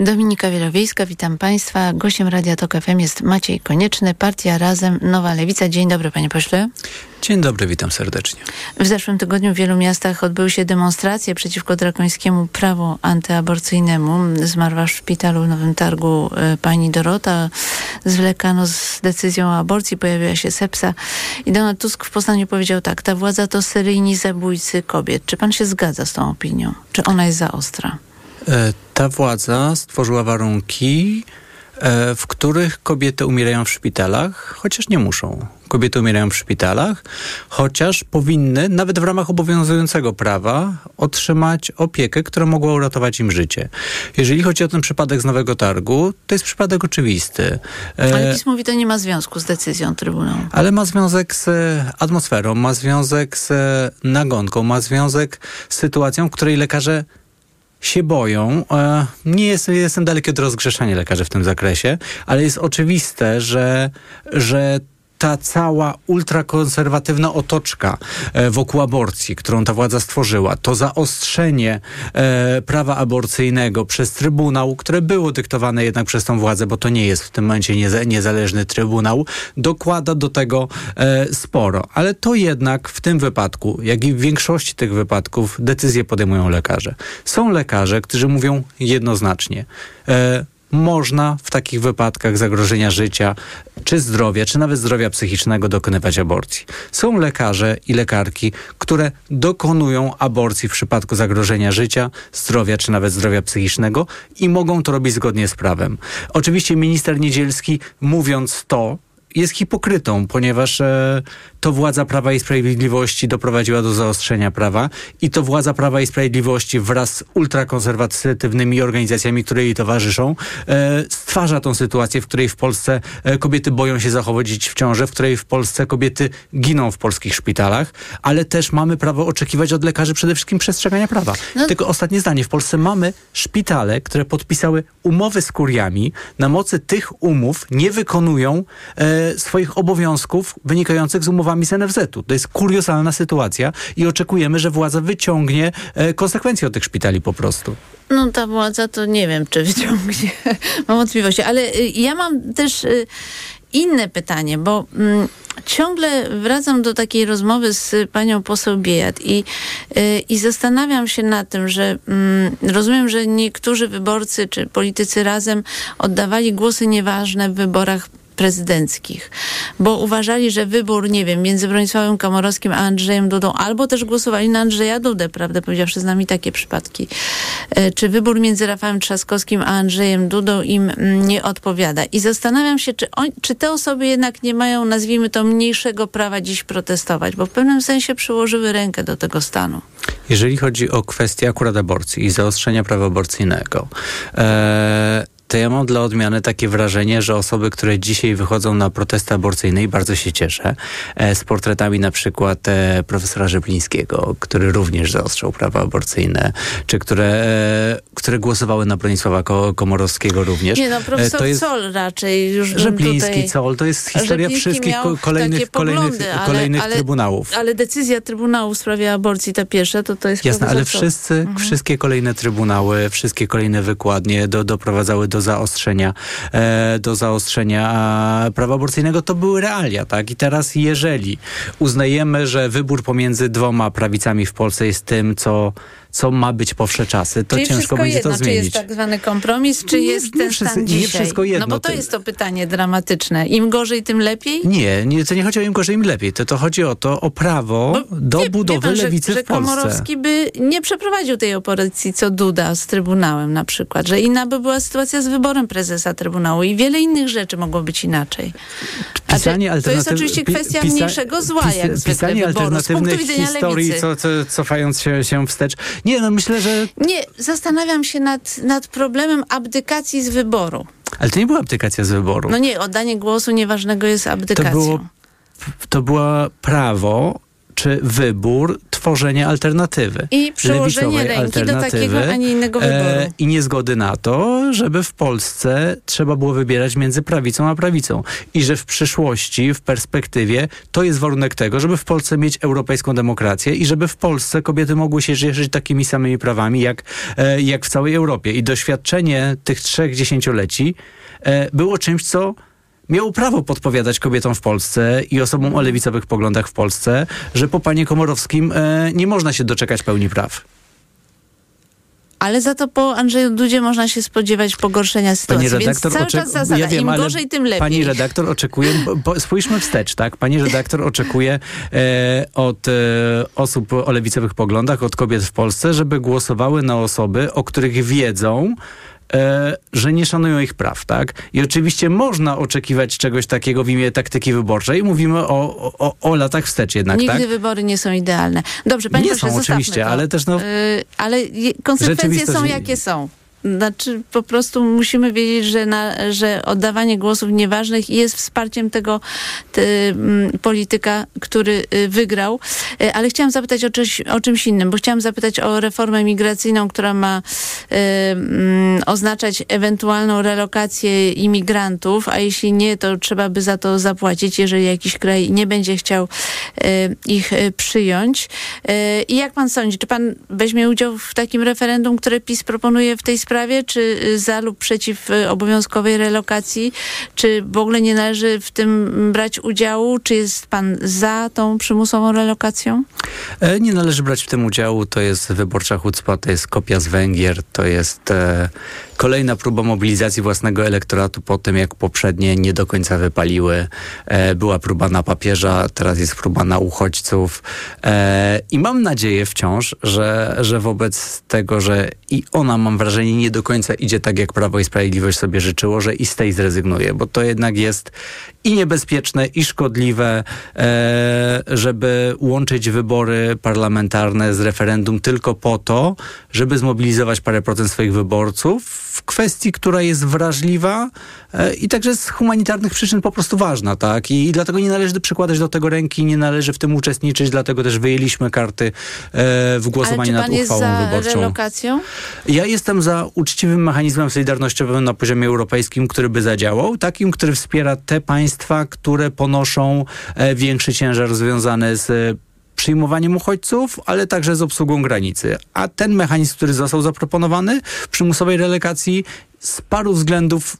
Dominika Wielowiejska, witam Państwa. Gościem Radia Tok FM jest Maciej Konieczny, Partia Razem, Nowa Lewica. Dzień dobry, panie pośle. Dzień dobry, witam serdecznie. W zeszłym tygodniu w wielu miastach odbyły się demonstracje przeciwko drakońskiemu prawu antyaborcyjnemu. Zmarła w szpitalu w Nowym Targu y, pani Dorota. Zwlekano z decyzją o aborcji, pojawiła się sepsa. I Donald Tusk w Poznaniu powiedział tak, ta władza to seryjni zabójcy kobiet. Czy pan się zgadza z tą opinią? Czy ona jest za ostra? E, ta władza stworzyła warunki, e, w których kobiety umierają w szpitalach, chociaż nie muszą. Kobiety umierają w szpitalach, chociaż powinny, nawet w ramach obowiązującego prawa, otrzymać opiekę, która mogła uratować im życie. Jeżeli chodzi o ten przypadek z Nowego Targu, to jest przypadek oczywisty. E, Ale PiS mówi, to nie ma związku z decyzją Trybunału. Ale ma związek z atmosferą, ma związek z nagonką, ma związek z sytuacją, w której lekarze się boją. E, nie jest, jestem daleki od rozgrzeszania lekarzy w tym zakresie, ale jest oczywiste, że, że ta cała ultrakonserwatywna otoczka e, wokół aborcji, którą ta władza stworzyła, to zaostrzenie e, prawa aborcyjnego przez Trybunał, które było dyktowane jednak przez tą władzę, bo to nie jest w tym momencie nieza, niezależny Trybunał, dokłada do tego e, sporo. Ale to jednak w tym wypadku, jak i w większości tych wypadków, decyzje podejmują lekarze. Są lekarze, którzy mówią jednoznacznie, można w takich wypadkach zagrożenia życia, czy zdrowia, czy nawet zdrowia psychicznego dokonywać aborcji. Są lekarze i lekarki, które dokonują aborcji w przypadku zagrożenia życia, zdrowia, czy nawet zdrowia psychicznego i mogą to robić zgodnie z prawem. Oczywiście minister Niedzielski mówiąc to, jest hipokrytą, ponieważ e, to władza Prawa i Sprawiedliwości doprowadziła do zaostrzenia prawa i to władza Prawa i Sprawiedliwości wraz z ultrakonserwatywnymi organizacjami, które jej towarzyszą, e, stwarza tą sytuację, w której w Polsce e, kobiety boją się zachować w ciąży, w której w Polsce kobiety giną w polskich szpitalach, ale też mamy prawo oczekiwać od lekarzy przede wszystkim przestrzegania prawa. No. Tylko ostatnie zdanie. W Polsce mamy szpitale, które podpisały umowy z kuriami. Na mocy tych umów nie wykonują e, swoich obowiązków wynikających z umowami z NFZ-u. To jest kuriozalna sytuacja i oczekujemy, że władza wyciągnie e, konsekwencje od tych szpitali po prostu. No ta władza to nie wiem, czy wyciągnie. mam wątpliwości. Ale y, ja mam też y, inne pytanie, bo mm, ciągle wracam do takiej rozmowy z panią poseł Biejat i, y, i zastanawiam się nad tym, że mm, rozumiem, że niektórzy wyborcy czy politycy razem oddawali głosy nieważne w wyborach prezydenckich, bo uważali, że wybór, nie wiem, między Bronisławem Komorowskim a Andrzejem Dudą, albo też głosowali na Andrzeja Dudę, prawdę powiedziawszy, z nami takie przypadki. E, Czy wybór między Rafałem Trzaskowskim a Andrzejem Dudą im mm, nie odpowiada? I zastanawiam się, czy, on, czy te osoby jednak nie mają, nazwijmy to, mniejszego prawa dziś protestować, bo w pewnym sensie przyłożyły rękę do tego stanu. Jeżeli chodzi o kwestię akurat aborcji i zaostrzenia prawa aborcyjnego, e, to ja mam dla odmiany takie wrażenie, że osoby, które dzisiaj wychodzą na protesty aborcyjne i bardzo się cieszę, e, z portretami na przykład e, profesora Rzeplińskiego, który również zaostrzał prawa aborcyjne, czy które, e, które głosowały na Bronisława Ko Komorowskiego również. Nie, no profesor to jest Sol raczej już Rzepliński, tutaj... Col, to jest historia Rzepliński wszystkich kolejnych, takie kolejnych, poglądy, ale- kolejnych ale- trybunałów. Ale decyzja Trybunału w sprawie aborcji, ta pierwsza, to to jest Jasne, ale Sol. wszyscy, wszystkie kolejne trybunały, wszystkie kolejne wykładnie do, doprowadzały do zaostrzenia, e, do zaostrzenia prawa aborcyjnego. To były realia, tak? I teraz jeżeli uznajemy, że wybór pomiędzy dwoma prawicami w Polsce jest tym, co, co ma być po wsze czasy, to Czyli ciężko będzie jedno, to czy zmienić. jest tak zwany kompromis, czy Nie, jest nie ten stan nie dzisiaj? wszystko jedno, No bo to jest to pytanie dramatyczne. Im gorzej, tym lepiej? Nie, nie, to nie chodzi o im gorzej, im lepiej. To, to chodzi o to, o prawo do budowy pan, że, lewicy że w Polsce. Komorowski by nie przeprowadził tej opozycji co Duda z Trybunałem na przykład, że inna by była sytuacja z wyborem prezesa Trybunału i wiele innych rzeczy mogło być inaczej. Pisanie to, to jest alternatyw- oczywiście kwestia mniejszego zła, jak zwykle Pisanie wyboru, z punktu alternatywnych widzenia historii, co, co, cofając się, się wstecz. Nie, no myślę, że... Nie, zastanawiam się nad, nad problemem abdykacji z wyboru. Ale to nie była abdykacja z wyboru. No nie, oddanie głosu nieważnego jest to abdykacją. było, to było prawo czy wybór tworzenia alternatywy. I przyłożenie ręki do takiego, a nie innego wyboru. E, I niezgody na to, żeby w Polsce trzeba było wybierać między prawicą a prawicą. I że w przyszłości, w perspektywie, to jest warunek tego, żeby w Polsce mieć europejską demokrację i żeby w Polsce kobiety mogły się cieszyć takimi samymi prawami, jak, e, jak w całej Europie. I doświadczenie tych trzech dziesięcioleci e, było czymś, co miało prawo podpowiadać kobietom w Polsce i osobom o lewicowych poglądach w Polsce, że po panie Komorowskim e, nie można się doczekać pełni praw. Ale za to po Andrzeju Dudzie można się spodziewać pogorszenia sytuacji. Pani redaktor, Więc cały czas zasada, ja wiem, im gorzej, tym lepiej. Pani redaktor oczekuje, bo, spójrzmy wstecz, tak? Pani redaktor oczekuje e, od e, osób o lewicowych poglądach, od kobiet w Polsce, żeby głosowały na osoby, o których wiedzą, że nie szanują ich praw, tak? I oczywiście można oczekiwać czegoś takiego w imię taktyki wyborczej. Mówimy o, o, o latach wstecz jednak, Nigdy tak? wybory nie są idealne. Dobrze, panie Nie pośle, są oczywiście, to. ale też no- Yy, ale je- konsekwencje są jakie są. Znaczy, po prostu musimy wiedzieć, że, na, że oddawanie głosów nieważnych jest wsparciem tego te, mm, polityka, który y, wygrał. Y, Ale chciałam zapytać o, czymś, o czymś innym, bo chciałam zapytać o reformę migracyjną, która ma y, mm, oznaczać ewentualną relokację imigrantów, a jeśli nie, to trzeba by za to zapłacić, jeżeli jakiś kraj nie będzie chciał y, ich y, przyjąć. Y, I jak pan sądzi, czy pan weźmie udział w takim referendum, które PiS proponuje w tej sprawie, czy y, za lub przeciw y, obowiązkowej relokacji, czy w ogóle nie należy w tym brać udziału, czy jest pan za tą przymusową relokacją? E, Nie należy brać w tym udziału. To jest wyborcza chucpa, to jest kopia z Węgier, to jest e, kolejna próba mobilizacji własnego elektoratu po tym, jak poprzednie nie do końca wypaliły. E, była próba na papieża, teraz jest próba na uchodźców. E, I mam nadzieję wciąż, że, że wobec tego, że i ona, mam wrażenie, nie do końca idzie tak, jak Prawo i Sprawiedliwość sobie życzyło, że i z tej zrezygnuje, bo to jednak jest i niebezpieczne, i szkodliwe, e, żeby łączyć wybory parlamentarne z referendum tylko po to, żeby zmobilizować parę procent swoich wyborców w kwestii, która jest wrażliwa e, i także z humanitarnych przyczyn po prostu ważna, tak? I, dlatego nie należy przykładać do tego ręki, nie należy w tym uczestniczyć, dlatego też wyjęliśmy karty e, w głosowaniu nad uchwałą jest za wyborczą. relokacją? Ja jestem za uczciwym mechanizmem solidarnościowym na poziomie europejskim, który by zadziałał, takim, który wspiera te państwa, które ponoszą e, większy ciężar związany z przyjmowaniem uchodźców, ale także z obsługą granicy. A ten mechanizm, który został zaproponowany przymusowej relokacji z paru względów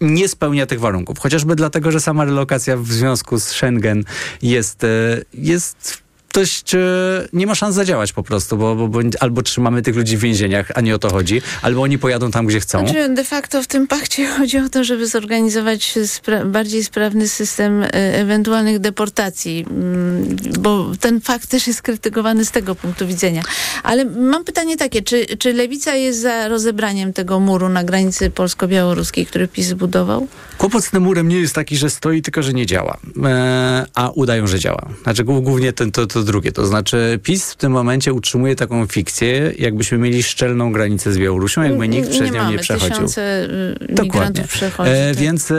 nie spełnia tych warunków. Chociażby dlatego, że sama relokacja w związku z Schengen jest, e, jest dość, e, nie ma szans zadziałać po prostu, bo, bo, bo albo trzymamy tych ludzi w więzieniach, a nie o to chodzi, albo oni pojadą tam, gdzie chcą. Znaczy, de facto w tym pakcie chodzi o to, żeby zorganizować spra bardziej sprawny system e, ewentualnych deportacji, mm, bo ten fakt też jest krytykowany z tego punktu widzenia. Ale mam pytanie takie, czy, czy Lewica jest za rozebraniem tego muru na granicy polsko-białoruskiej, który PiS zbudował? Kłopot z tym murem nie jest taki, że stoi, tylko że nie działa. E, a udają, że działa. Znaczy głównie ten, to, to drugie. To znaczy PiS w tym momencie utrzymuje taką fikcję, jakbyśmy mieli szczelną granicę z Białorusią, jakby nikt przez nie nią mamy. nie przechodził. Tysiące y, Dokładnie. przechodzi. E, tak. więc, e,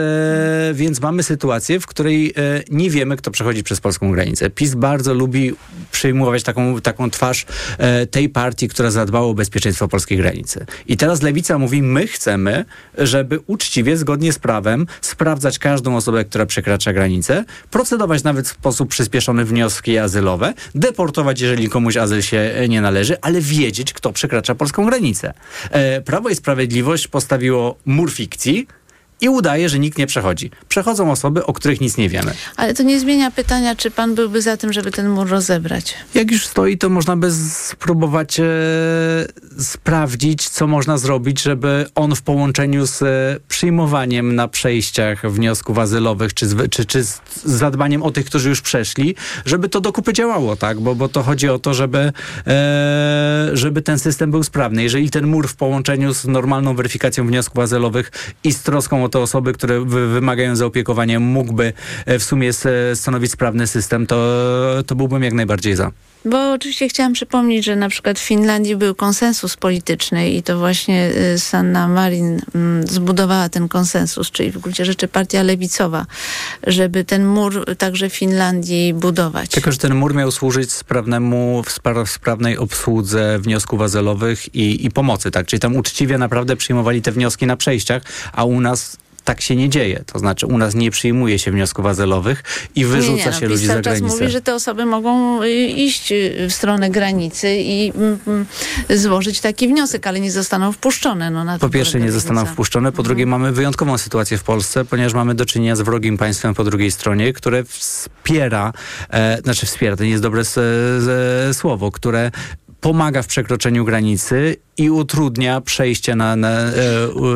więc mamy sytuację, w której e, nie wiemy, kto przechodzi przez polską granicę. PiS bardzo lubi przyjmować taką, taką twarz e, tej partii, która zadbała o bezpieczeństwo polskiej granicy. I teraz Lewica mówi, my chcemy, żeby uczciwie, zgodnie z prawem, sprawdzać każdą osobę, która przekracza granicę, procedować nawet w sposób przyspieszony wnioski azylowe, deportować, jeżeli komuś azyl się e, nie należy, ale wiedzieć, kto przekracza polską granicę. E, Prawo i Sprawiedliwość postawiło mur fikcji, i udaje, że nikt nie przechodzi. Przechodzą osoby, o których nic nie wiemy. Ale to nie zmienia pytania, czy pan byłby za tym, żeby ten mur rozebrać? Jak już stoi, to można by spróbować e, sprawdzić, co można zrobić, żeby on w połączeniu z e, przyjmowaniem na przejściach wniosków azylowych, czy, z, czy, czy z zadbaniem o tych, którzy już przeszli, żeby to do kupy działało, tak? Bo, bo to chodzi o to, żeby, e, żeby ten system był sprawny. Jeżeli ten mur w połączeniu z normalną weryfikacją wniosków azylowych i z troską o te osoby, które wy, wymagają zaopiekowania, mógłby e, w sumie stanowić sprawny system, to, to byłbym jak najbardziej za. Bo oczywiście chciałam przypomnieć, że na przykład w Finlandii był konsensus polityczny i to właśnie y, Sanna Marin mm, zbudowała ten konsensus, czyli w gruncie rzeczy partia lewicowa, żeby ten mur także w Finlandii budować. Tylko, że ten mur miał służyć sprawnemu, spra- sprawnej obsłudze wniosków azylowych i, i pomocy, tak? Czyli tam uczciwie naprawdę przyjmowali te wnioski na przejściach, a u nas tak się nie dzieje. To znaczy u nas nie przyjmuje się wniosków azylowych i wyrzuca nie, nie, no, się ludzi za granicę. mówi, że te osoby mogą y, iść y, w stronę granicy i mm, mm, złożyć taki wniosek, ale nie zostaną wpuszczone. No, na Po pierwsze nie zostaną wpuszczone, po drugie mamy wyjątkową sytuację w Polsce, ponieważ mamy do czynienia z wrogim państwem po drugiej stronie, które wspiera, e, znaczy wspiera, to nie jest dobre s, s, słowo, które pomaga w przekroczeniu granicy i utrudnia przejście na, na, e,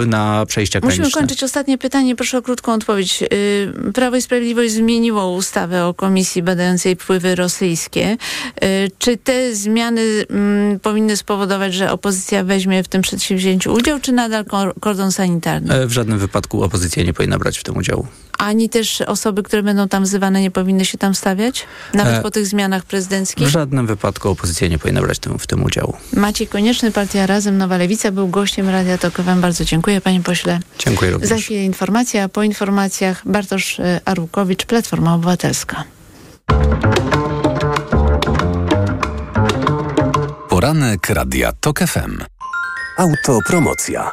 na przejścia Musimy graniczne. kończyć ostatnie pytanie. Proszę o krótką odpowiedź. Y, Prawo i Sprawiedliwość zmieniło ustawę o komisji badającej wpływy rosyjskie. Y, Czy te zmiany mm, powinny spowodować, że opozycja weźmie w tym przedsięwzięciu udział, czy nadal kor- kordon sanitarny? E, W żadnym wypadku opozycja nie powinna brać w tym udziału. Ani też osoby, które będą tam wzywane, nie powinny się tam stawiać? Nawet E, po tych zmianach W prezydenckich? żadnym wypadku opozycja nie powinna brać tym, w tym udziału. Maciej Konieczny, Partia Razem, Nowa Lewica, był gościem Radia Tok FM. Bardzo dziękuję, panie pośle. Dziękuję również. Za chwilę informacja, a po informacjach Bartosz e, Arłukowicz, Platforma Obywatelska. Poranek Radia TOK FM. Autopromocja.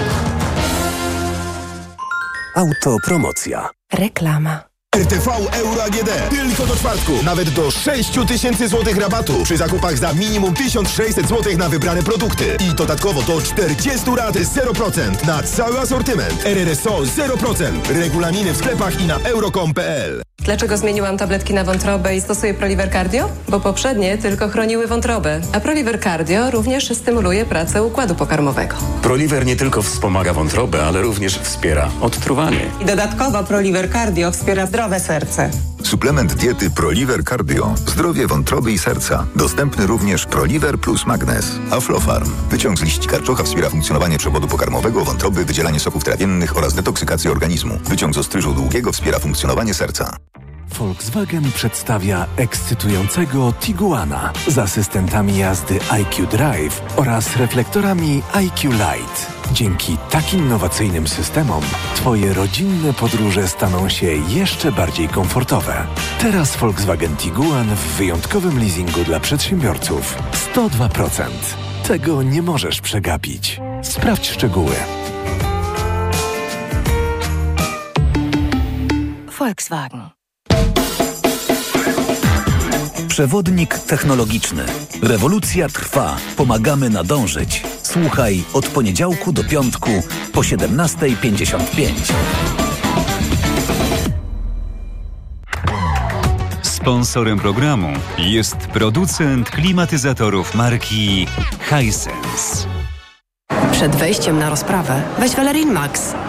Autopromocja. Reklama. RTV Euro AGD. Tylko do czwartku. Nawet do 6 tysięcy złotych rabatu przy zakupach za minimum 1600 złotych na wybrane produkty. I dodatkowo do 40 rat 0% na cały asortyment. RRSO 0%. Regulaminy w sklepach i na euro.com.pl. Dlaczego zmieniłam tabletki na wątrobę i stosuję Proliver Cardio? Bo poprzednie tylko chroniły wątrobę, a Proliver Cardio również stymuluje pracę układu pokarmowego. Proliver nie tylko wspomaga wątrobę, ale również wspiera odtruwanie. I dodatkowo Proliver Cardio wspiera zdrowe serce. Suplement diety Proliver Cardio. Zdrowie wątroby i serca. Dostępny również Proliver plus Magnes. Aflofarm. Wyciąg z liści karczocha wspiera funkcjonowanie przewodu pokarmowego, wątroby, wydzielanie soków trawiennych oraz detoksykację organizmu. Wyciąg z ostryżu długiego wspiera funkcjonowanie serca. Volkswagen przedstawia ekscytującego Tiguana z asystentami jazdy IQ Drive oraz reflektorami IQ Light. Dzięki takim innowacyjnym systemom Twoje rodzinne podróże staną się jeszcze bardziej komfortowe. Teraz Volkswagen Tiguan w wyjątkowym leasingu dla przedsiębiorców. 102%. Tego nie możesz przegapić. Sprawdź szczegóły. Volkswagen. Przewodnik technologiczny. Rewolucja trwa. Pomagamy nadążyć. Słuchaj od poniedziałku do piątku po 17.55. Sponsorem programu jest producent klimatyzatorów marki Hisense. Przed wejściem na rozprawę weź Valerin Max,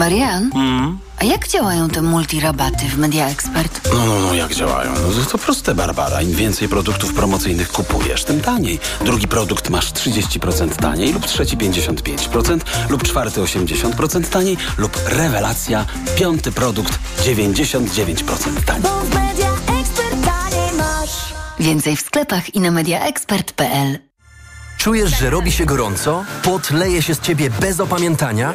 Marian, a jak działają te multirabaty w Media Expert? No, no, no, jak działają? No, to proste, Barbara. Im więcej produktów promocyjnych kupujesz, tym taniej. Drugi produkt masz 30% taniej, lub trzeci 55%, lub czwarty 80% taniej, lub rewelacja, piąty produkt 99% taniej. Bo w media ekspert taniej masz. Więcej w sklepach i na mediaexpert.pl. Czujesz, że robi się gorąco? Pot leje się z ciebie bez opamiętania?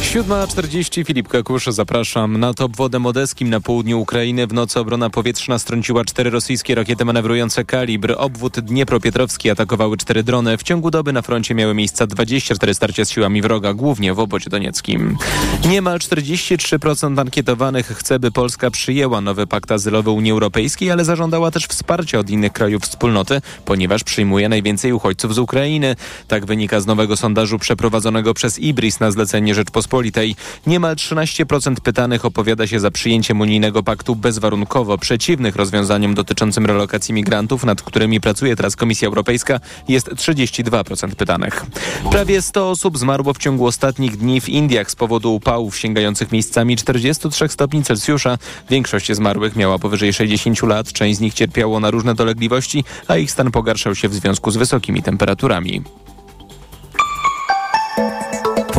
7.40 Filip Kakusz, zapraszam. Nad obwodem odeskim na południu Ukrainy w nocy obrona powietrzna strąciła cztery rosyjskie rakiety manewrujące kalibr. Obwód Dniepropietrowski atakowały cztery drony. W ciągu doby na froncie miały miejsce 24 starcia z siłami wroga, głównie w obozie donieckim. Niemal 43% ankietowanych chce, by Polska przyjęła nowy pakt azylowy Unii Europejskiej, ale zażądała też wsparcia od innych krajów wspólnoty, ponieważ przyjmuje najwięcej uchodźców z Ukrainy. Tak wynika z nowego sondażu przeprowadzonego przez IBRIS na zlecenie Rzeczpospolitej. Niemal 13% pytanych opowiada się za przyjęciem unijnego paktu bezwarunkowo. Przeciwnych rozwiązaniom dotyczącym relokacji migrantów, nad którymi pracuje teraz Komisja Europejska, jest 32% pytanych. Prawie 100 osób zmarło w ciągu ostatnich dni w Indiach z powodu upałów sięgających miejscami 43 stopni Celsjusza. Większość zmarłych miała powyżej 60 lat, część z nich cierpiało na różne dolegliwości, a ich stan pogarszał się w związku z wysokimi temperaturami.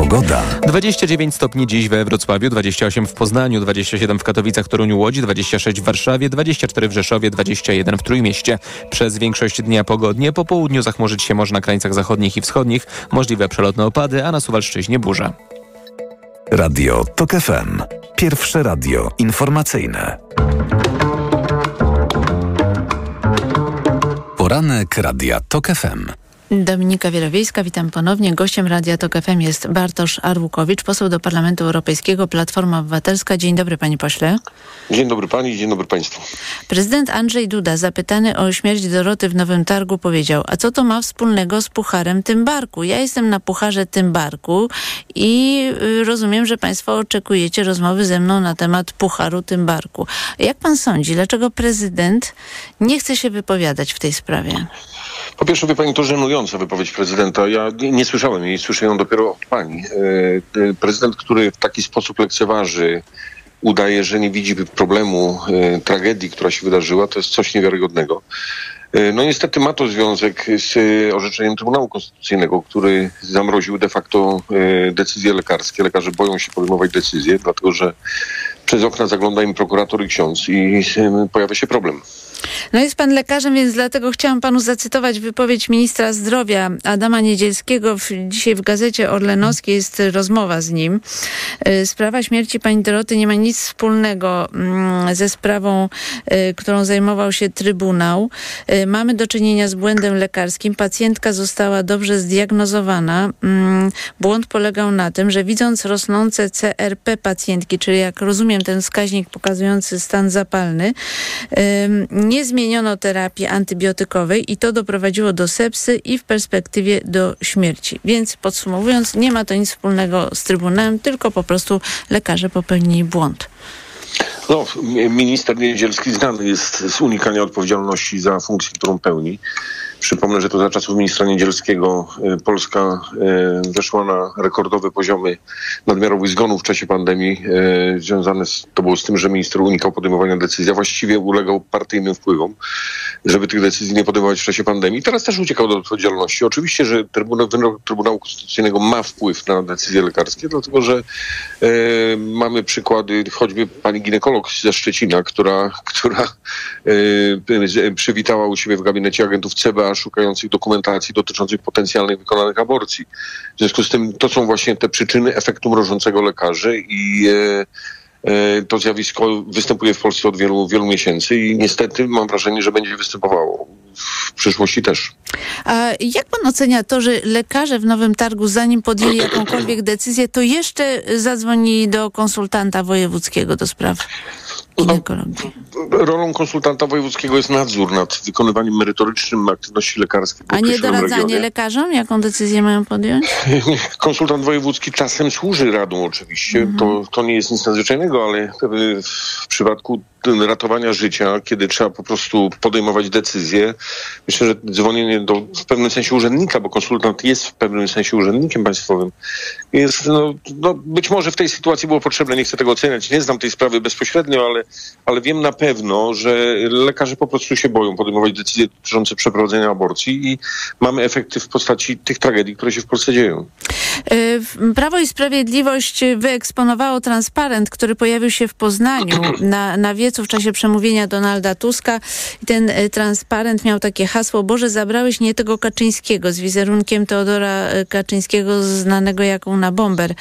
Pogoda. 29 stopni dziś we Wrocławiu, 28 w Poznaniu, 27 w Katowicach, Toruniu, Łodzi, 26 w Warszawie, 24 w Rzeszowie, 21 w Trójmieście. Przez większość dnia pogodnie, po południu zachmurzyć się może na krańcach zachodnich i wschodnich, możliwe przelotne opady, a na Suwalszczyźnie burza. Radio TOK FM. Pierwsze radio informacyjne. Poranek Radia TOK FM. Dominika Wielowiejska, witam ponownie. Gościem Radia Tok FM jest Bartosz Arłukowicz, poseł do Parlamentu Europejskiego, Platforma Obywatelska. Dzień dobry, panie pośle. Dzień dobry pani, dzień dobry państwu. Prezydent Andrzej Duda, zapytany o śmierć Doroty w Nowym Targu, powiedział, a co to ma wspólnego z pucharem Tymbarku? Ja jestem na pucharze Tymbarku i y, rozumiem, że państwo oczekujecie rozmowy ze mną na temat pucharu Tymbarku. Jak pan sądzi, dlaczego prezydent nie chce się wypowiadać w tej sprawie? Po pierwsze, wie pani, to żenująca wypowiedź prezydenta. Ja nie, słyszałem jej, słyszę ją dopiero od pani. E, e, prezydent, który w taki sposób lekceważy, udaje, że nie widzi problemu, e, tragedii, która się wydarzyła, to jest coś niewiarygodnego. No niestety ma to związek z orzeczeniem Trybunału Konstytucyjnego, który zamroził de facto decyzje lekarskie. Lekarze boją się podejmować decyzje, dlatego że przez okna zagląda im prokurator i ksiądz i pojawia się problem. No jest pan lekarzem, więc dlatego chciałam panu zacytować wypowiedź ministra zdrowia Adama Niedzielskiego. Dzisiaj w gazecie Orlenowskiej jest rozmowa z nim. Y, Sprawa śmierci pani Doroty nie ma nic wspólnego mm, ze sprawą, y, którą zajmował się Trybunał. Y, Mamy do czynienia z błędem lekarskim. Pacjentka została dobrze zdiagnozowana. Mm, Błąd polegał na tym, że widząc rosnące CRP pacjentki, czyli jak rozumiem ten wskaźnik pokazujący stan zapalny, nie zmieniono terapii antybiotykowej i to doprowadziło do sepsy i w perspektywie do śmierci. Więc podsumowując, nie ma to nic wspólnego z Trybunałem, tylko po prostu lekarze popełnili błąd. No, mi- minister Niedzielski znany jest z unikania odpowiedzialności za funkcję, którą pełni. Przypomnę, że to za czasów ministra Niedzielskiego e, Polska e, weszła na rekordowe poziomy nadmiarowych zgonów w czasie pandemii. e, Związane to było z tym, że minister unikał podejmowania decyzji, a właściwie ulegał partyjnym wpływom, żeby tych decyzji nie podejmować w czasie pandemii. Teraz też uciekał do odpowiedzialności. Oczywiście, że Trybunał, wyrok Trybunału Konstytucyjnego ma wpływ na decyzje lekarskie, dlatego że e, mamy przykłady choćby pani ginekolog ze Szczecina, która, która z- przywitała u siebie w gabinecie agentów CBA szukających dokumentacji dotyczących potencjalnych wykonanych aborcji. W związku z tym to są właśnie te przyczyny efektu mrożącego lekarzy i e, to zjawisko występuje w Polsce od wielu, wielu miesięcy i niestety mam wrażenie, że będzie występowało w przyszłości też. A jak pan ocenia to, że lekarze w Nowym Targu, zanim podjęli jakąkolwiek decyzję, to jeszcze zadzwonili do konsultanta wojewódzkiego do spraw ginekologii? Rolą konsultanta wojewódzkiego jest nadzór nad wykonywaniem merytorycznym aktywności lekarskiej. A nie doradzanie regionie. lekarzom, jaką decyzję mają podjąć? Konsultant wojewódzki czasem służy radą oczywiście. To, to nie jest nic nadzwyczajnego, ale w przypadku ratowania życia, kiedy trzeba po prostu podejmować decyzje, myślę, że dzwonienie do w pewnym sensie urzędnika, bo konsultant jest w pewnym sensie urzędnikiem państwowym, jest, no, no być może w tej sytuacji było potrzebne, nie chcę tego oceniać, nie znam tej sprawy bezpośrednio, ale, ale wiem na pewno, że lekarze po prostu się boją podejmować decyzje dotyczące przeprowadzenia aborcji i mamy efekty w postaci tych tragedii, które się w Polsce dzieją. Y, Prawo i Sprawiedliwość wyeksponowało transparent, który pojawił się w Poznaniu na, na w czasie przemówienia Donalda Tuska. I ten y, transparent miał takie hasło Boże, zabrałeś nie tego Kaczyńskiego z wizerunkiem Teodora y, Kaczyńskiego znanego jako na bomber. Y,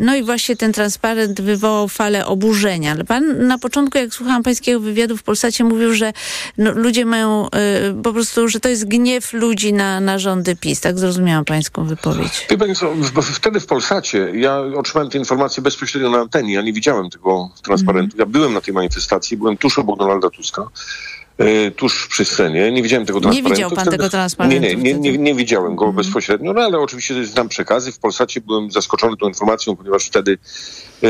No i właśnie ten transparent wywołał falę oburzenia. Ale pan na początku, jak słuchałam pańskiego wywiadu w Polsacie, mówił, że no, ludzie mają po prostu, że to jest gniew ludzi na, na rządy PiS. Tak zrozumiałam pańską wypowiedź. Wtedy w Polsacie ja otrzymałem te informacje bezpośrednio na antenie. Ja nie widziałem tego transparentu. Ja byłem na tej manifestacji, byłem tuż obok Donalda Tuska. e, tuż przy scenie. Nie widziałem tego Nie transparentu. widział pan tego transparentu Nie, nie, nie, nie, nie widziałem go bezpośrednio, no ale oczywiście znam przekazy. W Polsacie byłem zaskoczony tą informacją, ponieważ wtedy e,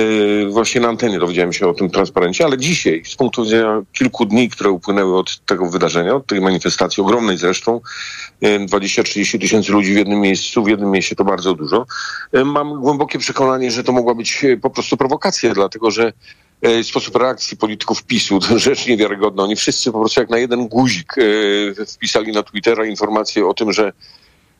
właśnie na antenie dowiedziałem się o tym transparencie, ale dzisiaj, z punktu widzenia kilku dni, które upłynęły od tego wydarzenia, od tej manifestacji, ogromnej zresztą, e, 20-30 tysięcy ludzi w jednym miejscu, w jednym mieście to bardzo dużo, e, mam głębokie przekonanie, że to mogła być e, po prostu prowokacja, dlatego że e, sposób reakcji polityków PiSu to rzecz niewiarygodna. Oni wszyscy po prostu jak na jeden guzik e, wpisali na Twittera informację o tym, że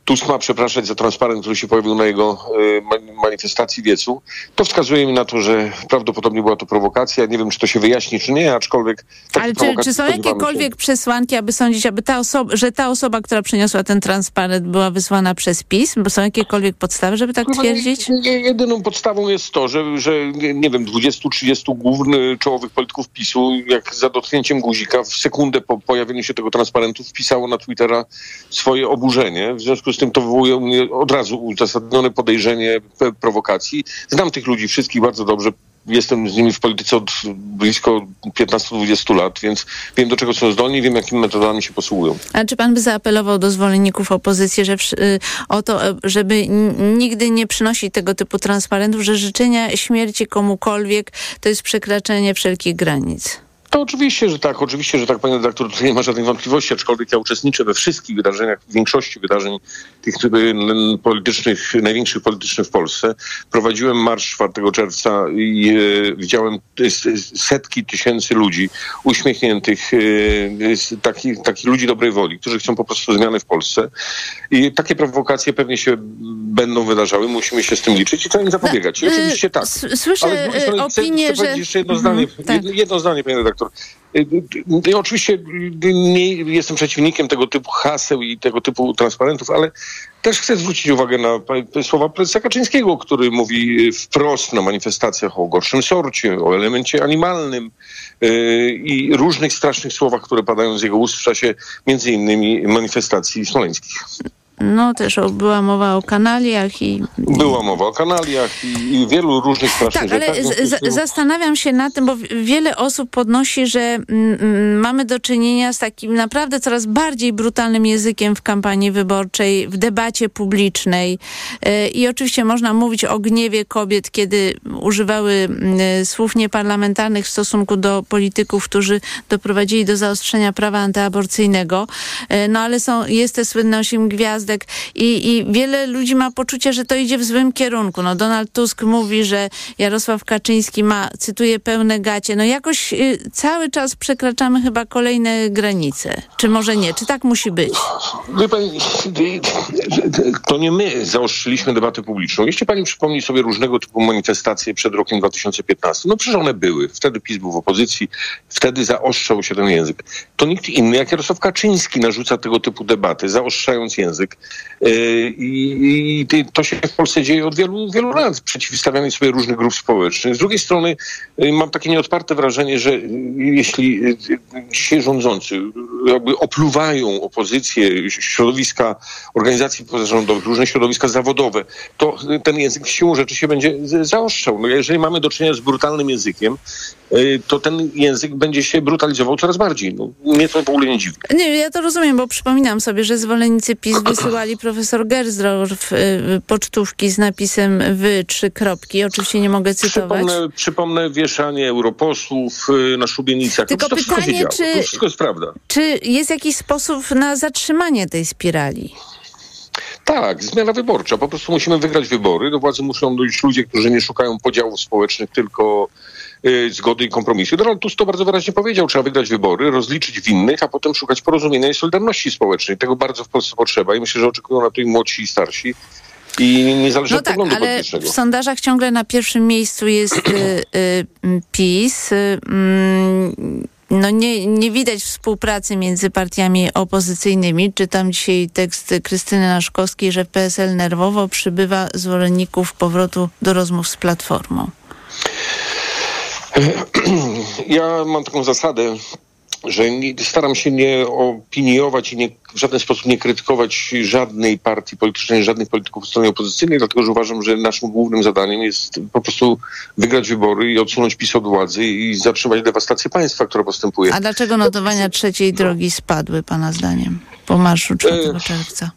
Tusk ma przepraszać za transparent, który się pojawił na jego ma- manifestacji wiecu. To wskazuje mi na to, że prawdopodobnie była to prowokacja. Nie wiem, czy to się wyjaśni, czy nie, aczkolwiek... Ale czy, czy są spodziewamy się. jakiekolwiek przesłanki, aby sądzić, aby ta osoba, że ta osoba, która przyniosła ten transparent była wysłana przez PiS? Bo są jakiekolwiek podstawy, żeby tak Chyba twierdzić? Nie, nie, jedyną podstawą jest to, że, że nie, nie wiem, 20-30 głównych czołowych polityków PiSu, jak za dotknięciem guzika, w sekundę po pojawieniu się tego transparentu wpisało na Twittera swoje oburzenie. W związku z tym to wywołuje u mnie od razu uzasadnione podejrzenie prowokacji. Znam tych ludzi wszystkich bardzo dobrze. Jestem z nimi w polityce od blisko 15-20 lat, więc wiem do czego są zdolni, wiem jakimi metodami się posługują. A czy pan by zaapelował do zwolenników opozycji, że y, o to, e, żeby nigdy nie przynosić tego typu transparentów, że życzenia śmierci komukolwiek to jest przekraczanie wszelkich granic? To oczywiście, że tak, oczywiście, że tak, panie redaktor, tutaj nie ma żadnych wątpliwości, aczkolwiek ja uczestniczę we wszystkich wydarzeniach, w większości wydarzeń tych y, politycznych, największych politycznych w Polsce. Prowadziłem marsz 4 czerwca i e, widziałem y, setki tysięcy ludzi uśmiechniętych, e, takich, takich ludzi dobrej woli, którzy chcą po prostu zmiany w Polsce. I takie prowokacje pewnie się będą wydarzały, musimy się z tym liczyć i trzeba im zapobiegać. I y, oczywiście tak. słyszę, opinię, że- jeszcze jedno Mhm, zdanie, tak. jedno zdanie, panie redaktor. Y, y, y, Oczywiście y, nie jestem przeciwnikiem tego typu haseł i tego typu transparentów, ale też chcę zwrócić uwagę na słowa prezesa Kaczyńskiego, który mówi y, wprost na manifestacjach o gorszym sorcie, o elemencie animalnym y, i różnych strasznych słowach, które padają z jego ust w czasie między innymi manifestacji smoleńskich. No też o, była mowa o kanaliach i Była mowa o kanaliach i, i wielu różnych strasznych Tak, ale z, zastanawiam się na tym, bo wiele osób podnosi, że mm, mamy do czynienia z takim naprawdę coraz bardziej brutalnym językiem w kampanii wyborczej, w debacie publicznej. E, I oczywiście można mówić o gniewie kobiet, kiedy używały mm, słów nieparlamentarnych w stosunku do polityków, którzy doprowadzili do zaostrzenia prawa antyaborcyjnego. E, No ale są, jest te słynne osiem gwiazdek i, i wiele ludzi ma poczucie, że to idzie w złym kierunku. No Donald Tusk mówi, że Jarosław Kaczyński ma, cytuję, pełne gacie. No jakoś y, cały czas przekraczamy chyba kolejne granice. Czy może nie? Czy tak musi być? To nie my zaostrzyliśmy debatę publiczną. Jeśli pani przypomni sobie różnego typu manifestacje przed rokiem 2015, no przecież one były. Wtedy PiS był w opozycji, wtedy zaostrzał się ten język. To nikt inny jak Jarosław Kaczyński narzuca tego typu debaty, zaostrzając język. Yy, I, i to się w Polsce dzieje od wielu, wielu lat. Przeciwstawianie sobie różnych grup społecznych. Z drugiej strony yy, mam takie nieodparte wrażenie, że yy, jeśli dzisiaj rządzący jakby opluwają opozycję, środowiska organizacji pozarządowych, różne środowiska zawodowe, to ten język siłą rzeczy się będzie zaostrzał. No jeżeli mamy do czynienia z brutalnym językiem, y, to ten język będzie się brutalizował coraz bardziej. No, mnie to w ogóle nie dziwi. Nie, ja to rozumiem, bo przypominam sobie, że zwolennicy PiS wysyłali profesor Gersdorf y, pocztówki z napisem wy, trzy kropki. Oczywiście nie mogę cytować. Przypomnę, przypomnę wieszanie europosłów y, na szubienicach. Tylko to wszystko pytanie, się działo. czy- To wszystko jest prawda. Czy jest jakiś sposób na zatrzymanie tej spirali? Tak, zmiana wyborcza. Po prostu musimy wygrać wybory. Do władzy muszą dojść ludzie, którzy nie szukają podziałów społecznych, tylko zgody i kompromisu. Donald Tusk to bardzo wyraźnie powiedział. Trzeba wygrać wybory, rozliczyć winnych, a potem szukać porozumienia i solidarności społecznej. Tego bardzo w Polsce potrzeba i myślę, że oczekują na to i młodsi i starsi. I niezależnie No od tak, poglądu ale w sondażach ciągle na pierwszym miejscu jest y, y, PiS. Y, mm, no nie, nie widać współpracy między partiami opozycyjnymi. Czytam dzisiaj tekst Krystyny Naszkowskiej, że PSL nerwowo przybywa zwolenników powrotu do rozmów z Platformą. Ja mam taką zasadę, że nie, staram się nie opiniować i nie, w żaden sposób nie krytykować żadnej partii politycznej, żadnych polityków w stronie opozycyjnej, dlatego że uważam, że naszym głównym zadaniem jest po prostu wygrać wybory i odsunąć PiS od władzy i zatrzymać dewastację państwa, która postępuje. A dlaczego notowania trzeciej drogi spadły, pana zdaniem, po marszu 4 E, czerwca?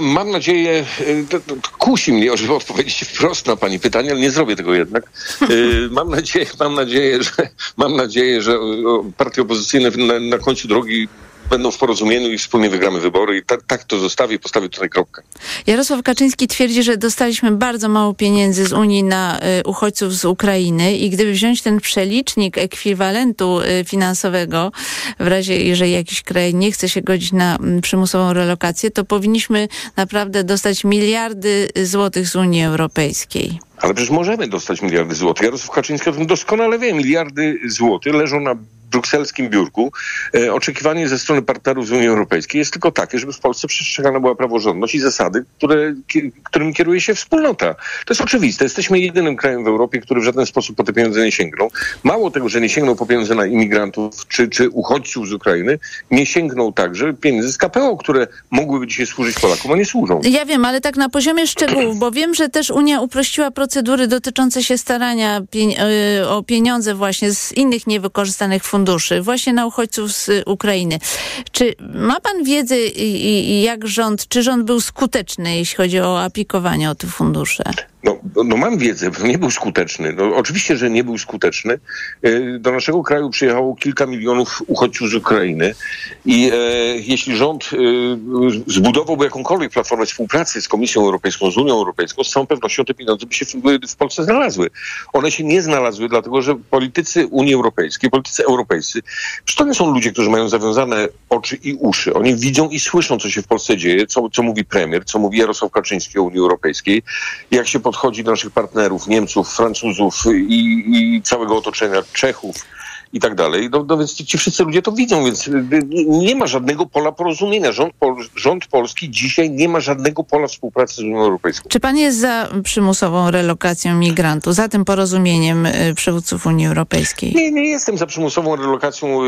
Mam nadzieję, e, kusi mnie, żeby odpowiedzieć wprost na pani pytanie, ale nie zrobię tego jednak. E, Mam nadzieję, mam nadzieję, że, mam nadzieję, że partie opozycyjne na, na końcu drogi będą w porozumieniu i wspólnie wygramy wybory i tak, tak to zostawię, postawię tutaj kropkę. Jarosław Kaczyński twierdzi, że dostaliśmy bardzo mało pieniędzy z Unii na y, uchodźców z Ukrainy i gdyby wziąć ten przelicznik ekwiwalentu y, finansowego, w razie jeżeli jakiś kraj nie chce się godzić na mm, przymusową relokację, to powinniśmy naprawdę dostać miliardy złotych z Unii Europejskiej. Ale przecież możemy dostać miliardy złotych. Jarosław Kaczyński o tym doskonale wie. Miliardy złotych leżą na brukselskim biurku. E, oczekiwanie ze strony partnerów z Unii Europejskiej jest tylko takie, żeby w Polsce przestrzegana była praworządność i zasady, które, ki, którymi kieruje się wspólnota. To jest oczywiste. Jesteśmy jedynym krajem w Europie, który w żaden sposób po te pieniądze nie sięgnął. Mało tego, że nie sięgnął po pieniądze na imigrantów czy, czy uchodźców z Ukrainy, nie sięgnął także pieniędzy z KPO, które mogłyby dzisiaj służyć Polakom, a nie służą. Ja wiem, ale tak na poziomie szczegółów, bo wiem, że też Unia uprościła procedury dotyczące się starania pien y, o pieniądze właśnie z innych niewykorzystanych funduszy, właśnie na uchodźców z Ukrainy. Czy ma pan wiedzę, jak rząd, czy rząd był skuteczny, jeśli chodzi o aplikowanie o te fundusze? No, no mam wiedzę, nie był skuteczny. No, oczywiście, że nie był skuteczny. E, Do naszego kraju przyjechało kilka milionów uchodźców z Ukrainy i e, jeśli rząd e, zbudowałby jakąkolwiek platformę współpracy z Komisją Europejską, z Unią Europejską, z całą pewnością te pieniądze by się w, w Polsce znalazły. One się nie znalazły, dlatego że politycy Unii Europejskiej, politycy europejscy, to nie są ludzie, którzy mają zawiązane oczy i uszy. Oni widzą i słyszą, co się w Polsce dzieje, co, co mówi premier, co mówi Jarosław Kaczyński o Unii Europejskiej, jak się podchodzi do naszych partnerów, Niemców, Francuzów i, i całego otoczenia, Czechów i tak dalej. No, no więc ci wszyscy ludzie to widzą, więc y, nie ma żadnego pola porozumienia. Rząd, pol, rząd polski dzisiaj nie ma żadnego pola współpracy z Unią Europejską. Czy pan jest za przymusową relokacją migrantów, za tym porozumieniem y, przywódców Unii Europejskiej? Nie, nie jestem za przymusową relokacją y,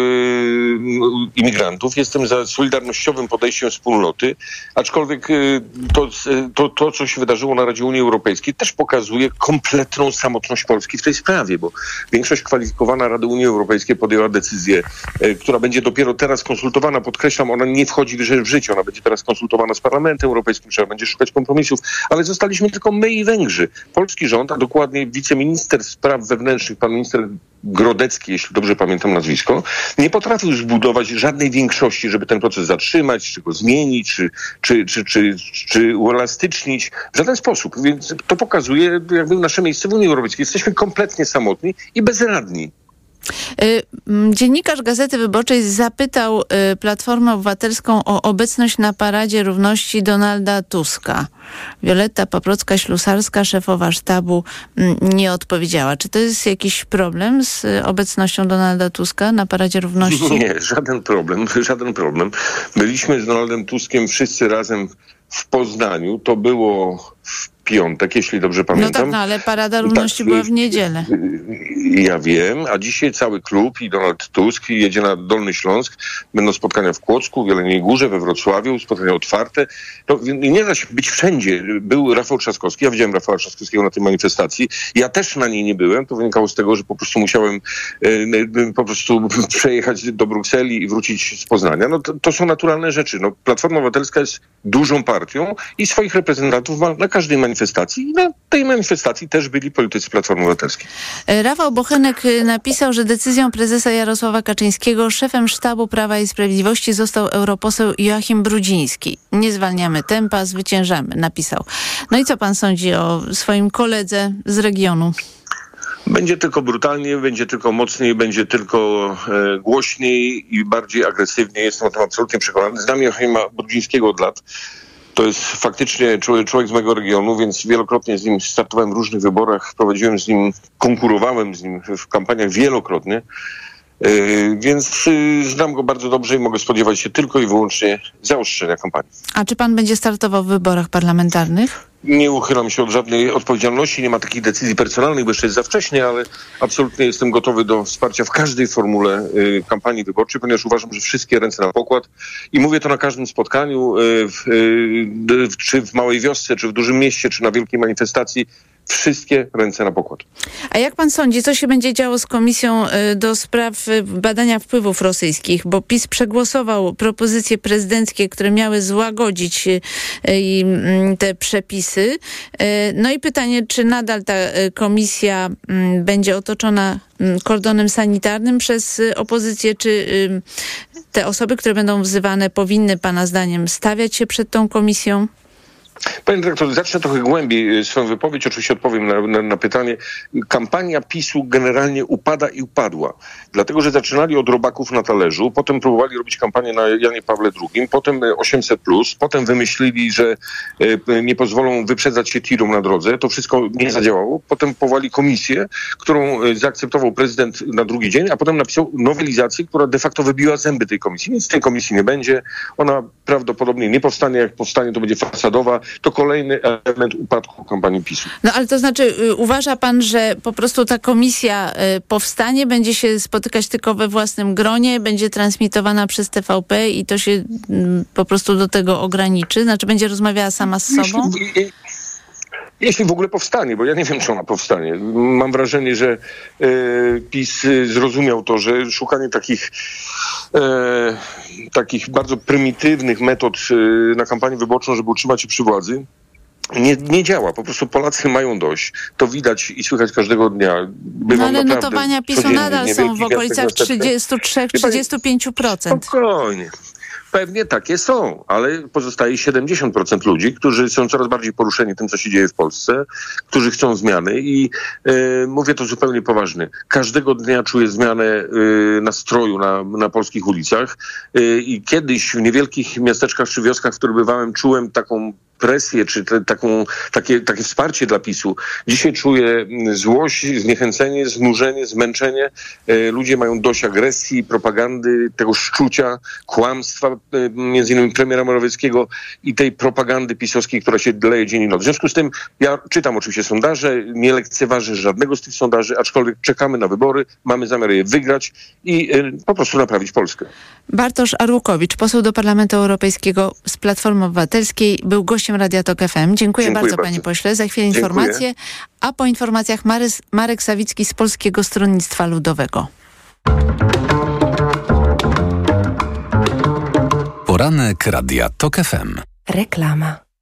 imigrantów. Jestem za solidarnościowym podejściem wspólnoty, aczkolwiek y, to, to, to, co się wydarzyło na Radzie Unii Europejskiej też pokazuje kompletną samotność Polski w tej sprawie, bo większość kwalifikowana Rady Unii Europejskiej podjęła decyzję, e, która będzie dopiero teraz konsultowana. Podkreślam, ona nie wchodzi w życie, ona będzie teraz konsultowana z Parlamentem Europejskim, trzeba będzie szukać kompromisów, ale zostaliśmy tylko my i Węgrzy. Polski rząd, a dokładnie wiceminister spraw wewnętrznych, pan minister Grodecki, jeśli dobrze pamiętam nazwisko, nie potrafił zbudować żadnej większości, żeby ten proces zatrzymać, czy go zmienić, czy, czy, czy, czy, czy uelastycznić. W żaden sposób. Więc to pokazuje jakby nasze miejsce w Unii Europejskiej. Jesteśmy kompletnie samotni i bezradni. Dziennikarz Gazety Wyborczej zapytał Platformę Obywatelską o obecność na Paradzie Równości Donalda Tuska. Wioletta Paprocka-Ślusarska, szefowa sztabu, nie odpowiedziała. Czy to jest jakiś problem z obecnością Donalda Tuska na Paradzie Równości? Nie, żaden problem, żaden problem. Byliśmy z Donaldem Tuskiem wszyscy razem w Poznaniu. To było w piątek, jeśli dobrze pamiętam. No tak, no, ale Parada Równości tak, była w niedzielę. Ja wiem, a dzisiaj cały klub i Donald Tusk jedzie na Dolny Śląsk. Będą spotkania w Kłodzku, w Jeleniej Górze, we Wrocławiu, spotkania otwarte. To nie da się być wszędzie. Był Rafał Trzaskowski, ja widziałem Rafała Trzaskowskiego na tej manifestacji. Ja też na niej nie byłem. To wynikało z tego, że po prostu musiałem e, po prostu przejechać do Brukseli i wrócić z Poznania. No to, to są naturalne rzeczy. No, Platforma Obywatelska jest dużą partią i swoich reprezentantów ma na każdej manifestacji. I na tej manifestacji też byli politycy Platformy Obywatelskiej. Rafał Bochenek napisał, że decyzją prezesa Jarosława Kaczyńskiego szefem sztabu Prawa i Sprawiedliwości został europoseł Joachim Brudziński. Nie zwalniamy tempa, zwyciężamy, napisał. No i co pan sądzi o swoim koledze z regionu? Będzie tylko brutalniej, będzie tylko mocniej, będzie tylko e, głośniej i bardziej agresywnie. Jestem o tym absolutnie przekonany. Znam Joachima Brudzińskiego od lat. To jest faktycznie człowiek, z mojego regionu, więc wielokrotnie z nim startowałem w różnych wyborach, prowadziłem z nim, konkurowałem z nim w kampaniach wielokrotnie. Yy, więc yy, znam go bardzo dobrze i mogę spodziewać się tylko i wyłącznie zaostrzenia kampanii. A czy pan będzie startował w wyborach parlamentarnych? Nie uchylam się od żadnej odpowiedzialności, nie ma takich decyzji personalnych, bo jeszcze jest za wcześnie, ale absolutnie jestem gotowy do wsparcia w każdej formule y, kampanii wyborczej, ponieważ uważam, że wszystkie ręce na pokład i mówię to na każdym spotkaniu, y, w, y, czy w małej wiosce, czy w dużym mieście, czy na wielkiej manifestacji wszystkie ręce na pokład. A jak pan sądzi, co się będzie działo z Komisją y, do spraw y, badania wpływów rosyjskich? Bo PiS przegłosował propozycje prezydenckie, które miały złagodzić y, mm, te przepisy. No i pytanie, czy nadal ta komisja mm, będzie otoczona mm, kordonem sanitarnym przez opozycję, czy te osoby, które będą wzywane, powinny pana zdaniem stawiać się przed tą komisją? Panie dyrektorze, zacznę trochę głębiej y, swoją wypowiedź, oczywiście odpowiem na, na, na pytanie. Kampania PiSu generalnie upada i upadła, dlatego że zaczynali od robaków na talerzu, potem próbowali robić kampanię na Janie Pawle II, potem y, 800+, potem wymyślili, że y, nie pozwolą wyprzedzać się tirom na drodze, to wszystko nie zadziałało, potem powołali komisję, którą y, zaakceptował prezydent na drugi dzień, a potem napisał nowelizację, która de facto wybiła zęby tej komisji. Nic tej komisji nie będzie, ona prawdopodobnie nie powstanie, jak powstanie to będzie fasadowa, to kolejny element upadku kampanii PiSu. No ale to znaczy, y, uważa pan, że po prostu ta komisja y, powstanie, będzie się spotykać tylko we własnym gronie, będzie transmitowana przez TVP i to się mm, po prostu do tego ograniczy? Znaczy będzie rozmawiała sama z sobą? Jeśli, w ogóle powstanie, bo ja nie wiem, czy ona powstanie. Mam wrażenie, że e, PiS zrozumiał to, że szukanie takich e, takich bardzo prymitywnych metod e, na kampanię wyborczą, żeby utrzymać się przy władzy, nie, nie działa. Po prostu Polacy mają dość. To widać i słychać każdego dnia. No Bywam ale naprawdę notowania PiSu nadal są w okolicach miastach, miasteczkach. 33-35%. Spokojnie. Pewnie takie są, ale pozostaje 70% ludzi, którzy są coraz bardziej poruszeni tym, co się dzieje w Polsce, którzy chcą zmiany i e, mówię to zupełnie poważnie. Każdego dnia czuję zmianę e, nastroju na, na polskich ulicach e, i kiedyś w niewielkich miasteczkach czy wioskach, w których bywałem, czułem taką presję, czy te, taką, takie, takie wsparcie dla PiSu. Dzisiaj czuję mm, złość, zniechęcenie, znużenie, zmęczenie. E, ludzie mają dość agresji, propagandy, tego szczucia, kłamstwa, e, między innymi premiera Morawieckiego i tej propagandy pisowskiej, która się leje dzień i noc. W związku z tym ja czytam oczywiście sondaże, nie lekceważę żadnego z tych sondaży, aczkolwiek czekamy na wybory, mamy zamiar je wygrać i e, po prostu naprawić Polskę. Bartosz Arłukowicz, poseł do Parlamentu Europejskiego z Platformy Obywatelskiej, był gościem Radia Tok FM. Dziękuję, Dziękuję bardzo, bardzo. panie pośle. Za chwilę Dziękuję. informacje, a po informacjach Marys, Marek Sawicki z Polskiego Stronnictwa Ludowego. Poranek Radia TOK FM. Reklama.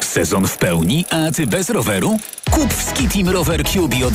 Sezon w pełni, a ty bez roweru? Kup w Ski Team Rower Cube